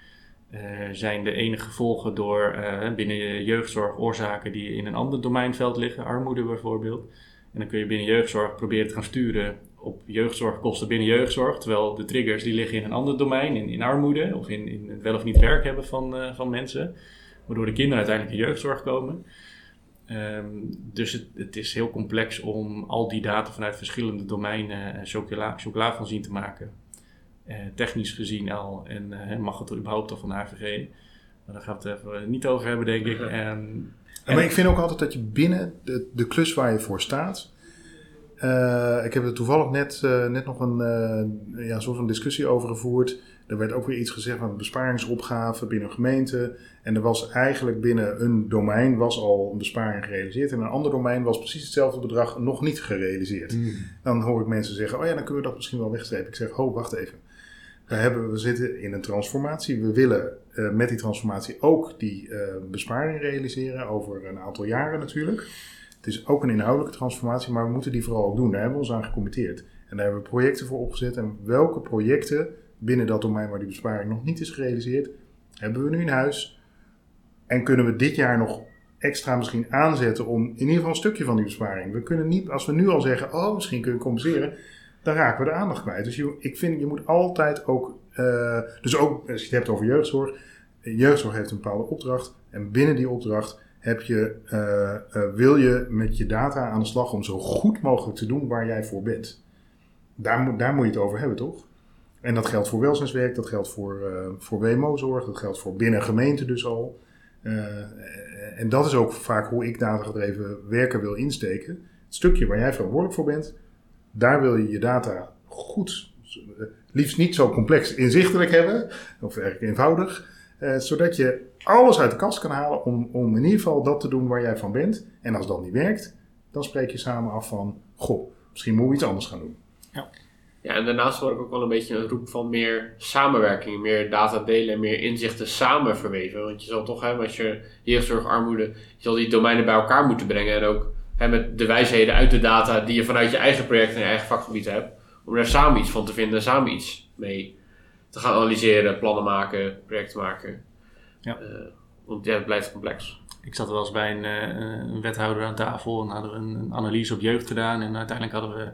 zijn de enige gevolgen door eh, binnen je jeugdzorg oorzaken die in een ander domeinveld liggen. Armoede bijvoorbeeld. En dan kun je binnen jeugdzorg proberen te gaan sturen op jeugdzorgkosten binnen jeugdzorg. Terwijl de triggers die liggen in een ander domein, in, in armoede of in, in het wel of niet werk hebben van, eh, van mensen. Waardoor de kinderen uiteindelijk in jeugdzorg komen. Ehm, dus het, het is heel complex om al die data vanuit verschillende domeinen eh, chocola, chocola van zien te maken. Eh, technisch gezien al. En eh, mag het überhaupt al van de AVG? Maar daar gaan we het even niet over hebben, denk ik. Ehm, Ja, maar ik vind ook altijd dat je binnen de, de klus waar je voor staat. eh, ik heb er toevallig net, eh, net nog een eh, ja, soort van discussie over gevoerd. Er werd ook weer iets gezegd van besparingsopgave binnen een gemeente. En er was eigenlijk binnen een domein was al een besparing gerealiseerd. En in een ander domein was precies hetzelfde bedrag nog niet gerealiseerd. Dan hoor ik mensen zeggen, oh ja, dan kunnen we dat misschien wel wegstrepen. Ik zeg, ho, wacht even. We, hebben, we zitten in een transformatie. We willen eh, met die transformatie ook die eh, besparing realiseren over een aantal jaren natuurlijk. Het is ook een inhoudelijke transformatie, maar we moeten die vooral ook doen. Daar hebben we ons aan gecommitteerd. En daar hebben we projecten voor opgezet. En welke projecten binnen dat domein waar die besparing nog niet is gerealiseerd, hebben we nu in huis. En kunnen we dit jaar nog extra misschien aanzetten om in ieder geval een stukje van die besparing. We kunnen niet, als we nu al zeggen, oh misschien kunnen we compenseren, dan raken we de aandacht kwijt. Dus je, ik vind, je moet altijd ook, eh, dus ook als je het hebt over jeugdzorg, eh, jeugdzorg heeft een bepaalde opdracht. En binnen die opdracht heb je, eh, wil je met je data aan de slag om zo goed mogelijk te doen waar jij voor bent. Daar, moet daar moet je het over hebben, toch? En dat geldt voor welzijnswerk, dat geldt voor, voor WMO-zorg, dat geldt voor binnen gemeente dus al. En dat is ook vaak hoe ik datagedreven werken wil insteken. Het stukje waar jij verantwoordelijk voor bent, daar wil je je data goed, liefst niet zo complex inzichtelijk hebben, of erg eenvoudig, eh, zodat je alles uit de kast kan halen om, om in ieder geval dat te doen waar jij van bent. En als dat niet werkt, dan spreek je samen af van, goh, misschien moeten we iets anders gaan doen. Ja, en daarnaast hoor ik ook wel een beetje een roep van meer samenwerking, meer data delen en meer inzichten samen verweven. Want je zal toch hebben, als je jeugdzorg, armoede, je zal die domeinen bij elkaar moeten brengen. En ook hè, met de wijsheden uit de data die je vanuit je eigen project en je eigen vakgebied hebt. Om daar samen iets van te vinden en samen iets mee te gaan analyseren, plannen maken, projecten maken. Ja. Eh, want ja, het blijft complex. Ik zat wel eens bij een, eh, een wethouder aan tafel en hadden we een, een analyse op jeugd gedaan. En uiteindelijk hadden we.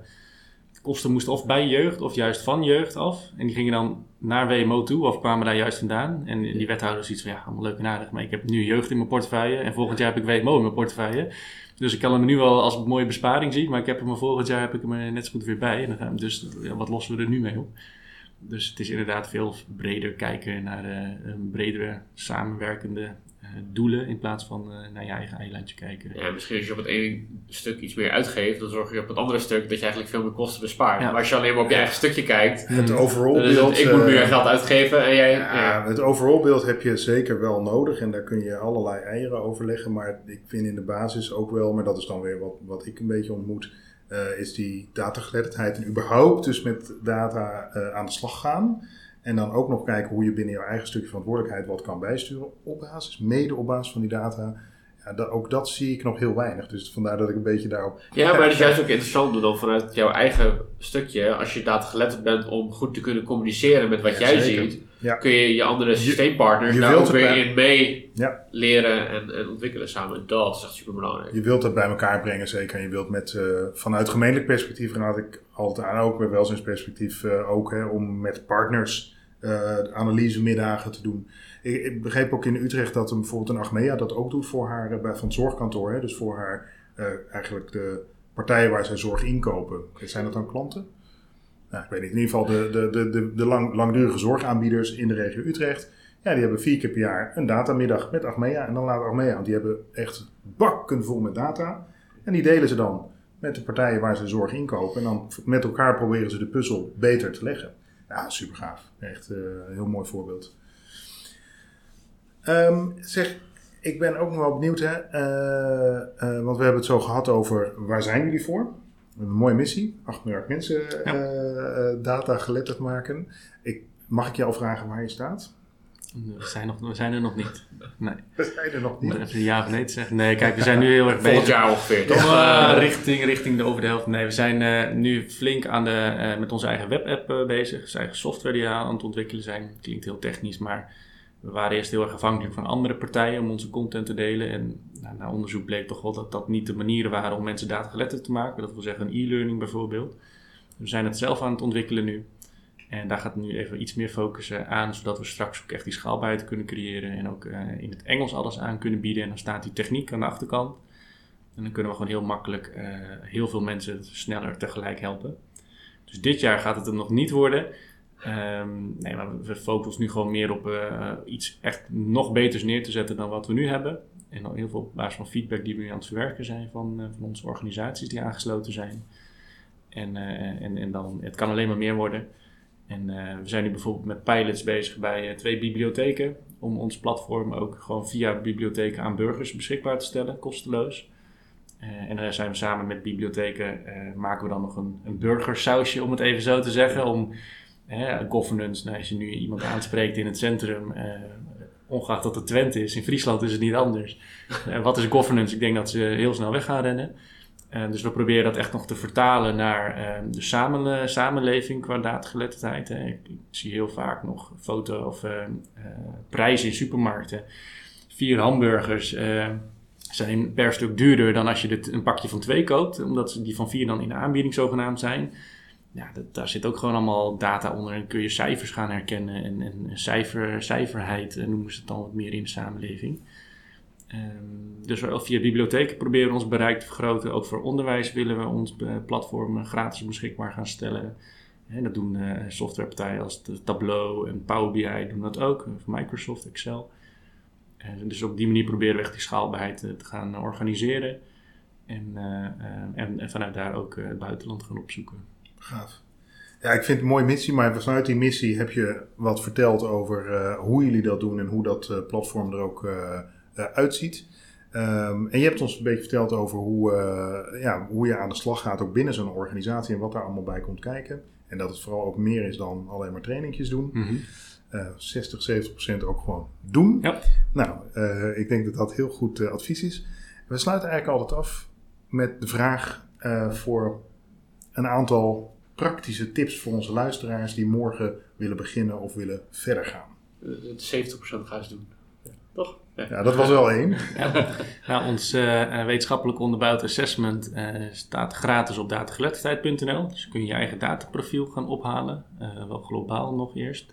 De kosten moesten of bij jeugd of juist van jeugd af. En die gingen dan naar WMO toe of kwamen daar juist vandaan. En die wethouder ziet van ja, allemaal leuk en aardig. Maar ik heb nu jeugd in mijn portefeuille en volgend jaar heb ik WMO in mijn portefeuille. Dus ik kan hem nu wel als een mooie besparing zien. Maar ik heb hem volgend jaar heb ik hem net zo goed weer bij. En dan gaan we, dus wat lossen we er nu mee op? Dus het is inderdaad veel breder kijken naar eh, een bredere samenwerkende doelen in plaats van eh, naar je eigen eilandje kijken. Ja, misschien als je op het ene stuk iets meer uitgeeft, dan zorg je op het andere stuk dat je eigenlijk veel meer kosten bespaart. Ja. Maar als je alleen maar op je eigen stukje kijkt, Het overall dan is het, beeld... ik moet eh, meer geld uitgeven en jij... Ja, ja. het overall beeld heb je zeker wel nodig en daar kun je allerlei eieren over leggen. Maar ik vind in de basis ook wel, maar dat is dan weer wat, wat ik een beetje ontmoet, eh, is die datageletterdheid en überhaupt dus met data eh, aan de slag gaan. En dan ook nog kijken hoe je binnen jouw eigen stukje verantwoordelijkheid wat kan bijsturen op basis, mede op basis van die data. Ja, dat, ook dat zie ik nog heel weinig. Dus vandaar dat ik een beetje daarop. Ja, maar het is juist ook interessant dan vanuit jouw eigen stukje, als je data geletterd bent om goed te kunnen communiceren met wat Ja, jij zeker. ziet, Ja. kun je je andere systeempartners je daar ook het weer in mee Ja. leren en, en ontwikkelen samen. Dat is echt super belangrijk. Je wilt dat bij elkaar brengen, zeker. En je wilt met, eh, vanuit gemeentelijk perspectief raad ik altijd aan, ook bij welzijnsperspectief uh, ook, hè, om met partners uh, analysemiddagen te doen. Ik, ik, begreep ook in Utrecht dat een, bijvoorbeeld een Achmea dat ook doet voor haar, bij, van het zorgkantoor. Hè, dus voor haar, eigenlijk de partijen waar zij zorg inkopen. Zijn dat dan klanten? Nou, ik weet niet, in ieder geval de, de, de, de, de lang, langdurige zorgaanbieders in de regio Utrecht. Ja, die hebben vier keer per jaar een datamiddag met Achmea. En dan laat Achmea, want die hebben echt bakken vol met data. En die delen ze dan met de partijen waar ze zorg inkopen. En dan met elkaar proberen ze de puzzel beter te leggen. Ja, super gaaf. Echt uh, een heel mooi voorbeeld. Um, zeg, ik ben ook nog wel benieuwd, hè, uh, uh, want we hebben het zo gehad over waar zijn jullie voor? We hebben een mooie missie, 8 miljard mensen ja. data geletterd maken. Ik, mag ik jou vragen waar je staat? We zijn, nog, we zijn er nog niet. Nee. We zijn er nog niet. Even ja of nee te zeggen. Nee, kijk, we zijn nu heel erg bezig. Volgend jaar ongeveer, toch? Ja, uh, richting, richting de over de helft. Nee, we zijn uh, nu flink aan de, uh, met onze eigen webapp uh, bezig. Onze eigen software die we aan het ontwikkelen zijn. Klinkt heel technisch, maar we waren eerst heel erg afhankelijk van andere partijen om onze content te delen. En nou, na onderzoek bleek toch wel dat dat niet de manieren waren om mensen datageletterd te maken. Dat wil zeggen een e-learning bijvoorbeeld. We zijn het zelf aan het ontwikkelen nu. En daar gaat nu even iets meer focussen aan, zodat we straks ook echt die schaalbaarheid kunnen creëren en ook uh, in het Engels alles aan kunnen bieden. En dan staat die techniek aan de achterkant. En dan kunnen we gewoon heel makkelijk uh, heel veel mensen sneller tegelijk helpen. Dus dit jaar gaat het er nog niet worden. Um, nee, maar we focussen nu gewoon meer op uh, iets echt nog beters neer te zetten dan wat we nu hebben. En dan heel veel op basis van feedback die we nu aan het verwerken zijn van, van onze organisaties die aangesloten zijn. En, en, en dan, het kan alleen maar meer worden. En we zijn nu bijvoorbeeld met pilots bezig bij twee bibliotheken. Om ons platform ook gewoon via bibliotheken aan burgers beschikbaar te stellen, kosteloos. En daar zijn we samen met bibliotheken, maken we dan nog een, een burgersausje, om het even zo te zeggen. Om governance, nou, als je nu iemand aanspreekt in het centrum, ongeacht dat het Twente is, in Friesland is het niet anders. wat is governance? Ik denk dat ze heel snel weg gaan rennen. Uh, dus we proberen dat echt nog te vertalen naar uh, de samen, samenleving qua datageletterdheid. Ik, ik, zie heel vaak nog foto of uh, prijzen in supermarkten. Vier hamburgers zijn per stuk duurder dan als je dit, een pakje van twee koopt, omdat die van vier dan in de aanbieding zogenaamd zijn. Ja, daar zit ook gewoon allemaal data onder en kun je cijfers gaan herkennen en, en cijfer, cijferheid noemen ze het dan wat meer in de samenleving. Um, dus via bibliotheken proberen we ons bereik te vergroten. Ook voor onderwijs willen we ons platform gratis beschikbaar gaan stellen. En dat doen uh, softwarepartijen als Tableau en Power BI doen dat ook, Microsoft Excel. En dus op die manier proberen we echt die schaalbaarheid te gaan organiseren. En, en, en, vanuit daar ook het buitenland gaan opzoeken. Gaaf. Ja, ik vind het een mooie missie, maar vanuit die missie heb je wat verteld over hoe jullie dat doen en hoe dat platform er ook uh, uitziet. Um, en je hebt ons een beetje verteld over hoe, ja, hoe je aan de slag gaat, ook binnen zo'n organisatie en wat daar allemaal bij komt kijken. En dat het vooral ook meer is dan alleen maar trainingjes doen. Mm -hmm. uh, 60, 70 procent ook gewoon doen. Ja. Nou, uh, ik denk dat dat heel goed advies is. We sluiten eigenlijk altijd af met de vraag voor een aantal praktische tips voor onze luisteraars die morgen willen beginnen of willen verder gaan. 70 procent gaan ze doen. Toch? Ja, dat was wel één. Ja. Nou, ons uh, wetenschappelijk onderbouwd assessment uh, staat gratis op datageletterdheid.nl. Dus kun je je eigen dataprofiel gaan ophalen. Uh, wel globaal nog eerst.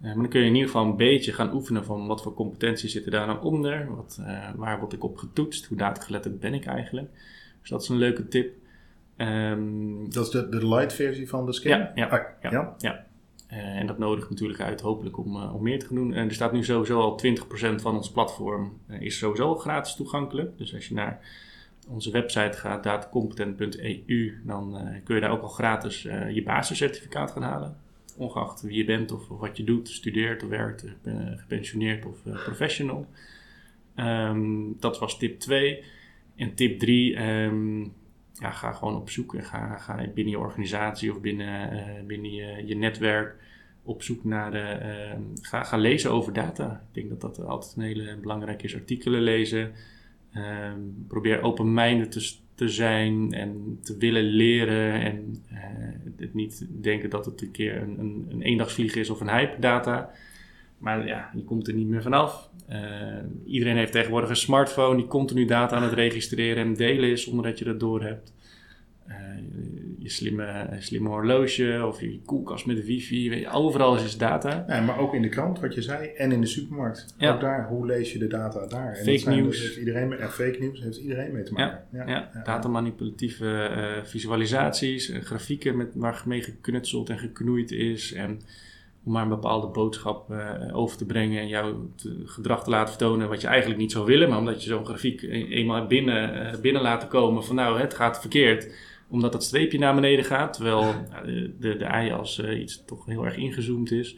maar dan kun je in ieder geval een beetje gaan oefenen van wat voor competenties zitten daar nou onder. Wat, waar word ik op getoetst? Hoe datageletterd ben ik eigenlijk? Dus dat is een leuke tip. Um, dat is de, de light versie van de scan? Ja, ja, ah, ja, ja. ja. Uh, en dat nodigt natuurlijk uit hopelijk om, uh, om meer te gaan doen. En er staat nu sowieso al 20% van ons platform uh, is sowieso gratis toegankelijk. Dus als je naar onze website gaat, datacompetent.eu, dan kun je daar ook al gratis je basiscertificaat gaan halen. Ongeacht wie je bent of, of wat je doet, studeert of werkt, gepensioneerd of professional. Um, dat was tip 2. En tip 3, um, ja, ga gewoon op zoek en ga, ga binnen je organisatie of binnen, uh, binnen je, netwerk op zoek naar de. Uh, ga, ga lezen over data. Ik denk dat dat altijd een hele belangrijke is. Artikelen lezen. Uh, probeer open-minded te, te zijn en te willen leren. En eh, het niet denken dat het een keer een, een, een eendagsvlieg is of een hype data. Maar ja, je komt er niet meer vanaf. Uh, iedereen heeft tegenwoordig een smartphone die continu data aan het registreren en delen is zonder dat je dat door hebt. Uh, je slimme, slimme horloge of je koelkast met wifi. Weet je, overal is data. Ja, maar ook in de krant, wat je zei, en in de supermarkt. Ja. Ook daar, hoe lees je de data daar? En Fake nieuws. Dus, heeft iedereen, ja, fake nieuws heeft iedereen mee te maken. Ja, datamanipulatieve eh, visualisaties, eh, grafieken met, waar mee geknutseld en geknoeid is. En om maar een bepaalde boodschap eh, over te brengen en jouw gedrag te laten vertonen wat je eigenlijk niet zou willen. Maar omdat je zo'n grafiek e- eenmaal binnen, eh, binnen laten komen van nou, het gaat verkeerd. Omdat dat streepje naar beneden gaat, terwijl eh, de, de ei als eh, iets toch heel erg ingezoomd is.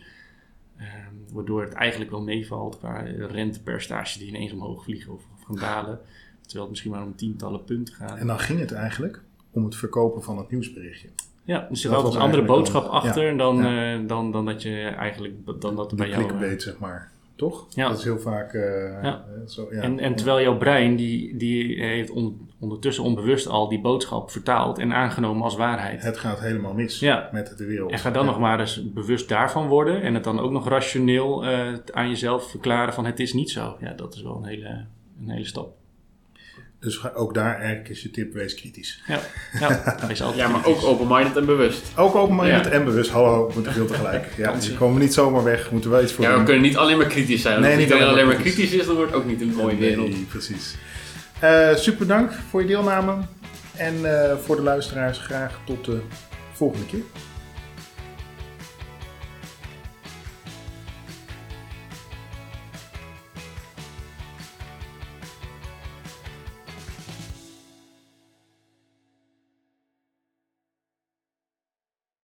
Eh, waardoor het eigenlijk wel meevalt qua rentepercentages die ineens omhoog vliegen of, of gaan dalen. Terwijl het misschien maar om tientallen punten gaat. En dan ging het eigenlijk om het verkopen van het nieuwsberichtje. Ja, dus er Dat zit altijd een andere boodschap dan- achter ja, dan, ja. eh, dan, dan dat je eigenlijk dan dat er De bij jou. clickbait, zeg maar. Toch? Ja. Dat is heel vaak eh, eh, zo. Ja. En, en terwijl jouw brein, die, die heeft on- ondertussen onbewust al die boodschap vertaald en aangenomen als waarheid. Het gaat helemaal mis Ja. met de wereld. En ga dan nog maar eens bewust daarvan worden en het dan ook nog rationeel aan jezelf verklaren van het is niet zo. Ja, dat is wel een hele, een hele stap. Dus ook daar eigenlijk is je tip, wees kritisch. Ja, ja wees altijd Ja, maar ook open-minded en bewust. Ook openminded Ja. en bewust. Hallo, we moeten veel tegelijk. Ja, ze komen niet zomaar weg. We moeten wel iets voor Ja, we doen. kunnen niet alleen maar kritisch zijn. Want Nee, als niet iedereen alleen alleen maar kritisch. kritisch is, dan wordt het ook niet een mooie wereld. Nee, precies. Eh, super dank voor je deelname. En eh, voor de luisteraars graag tot de volgende keer.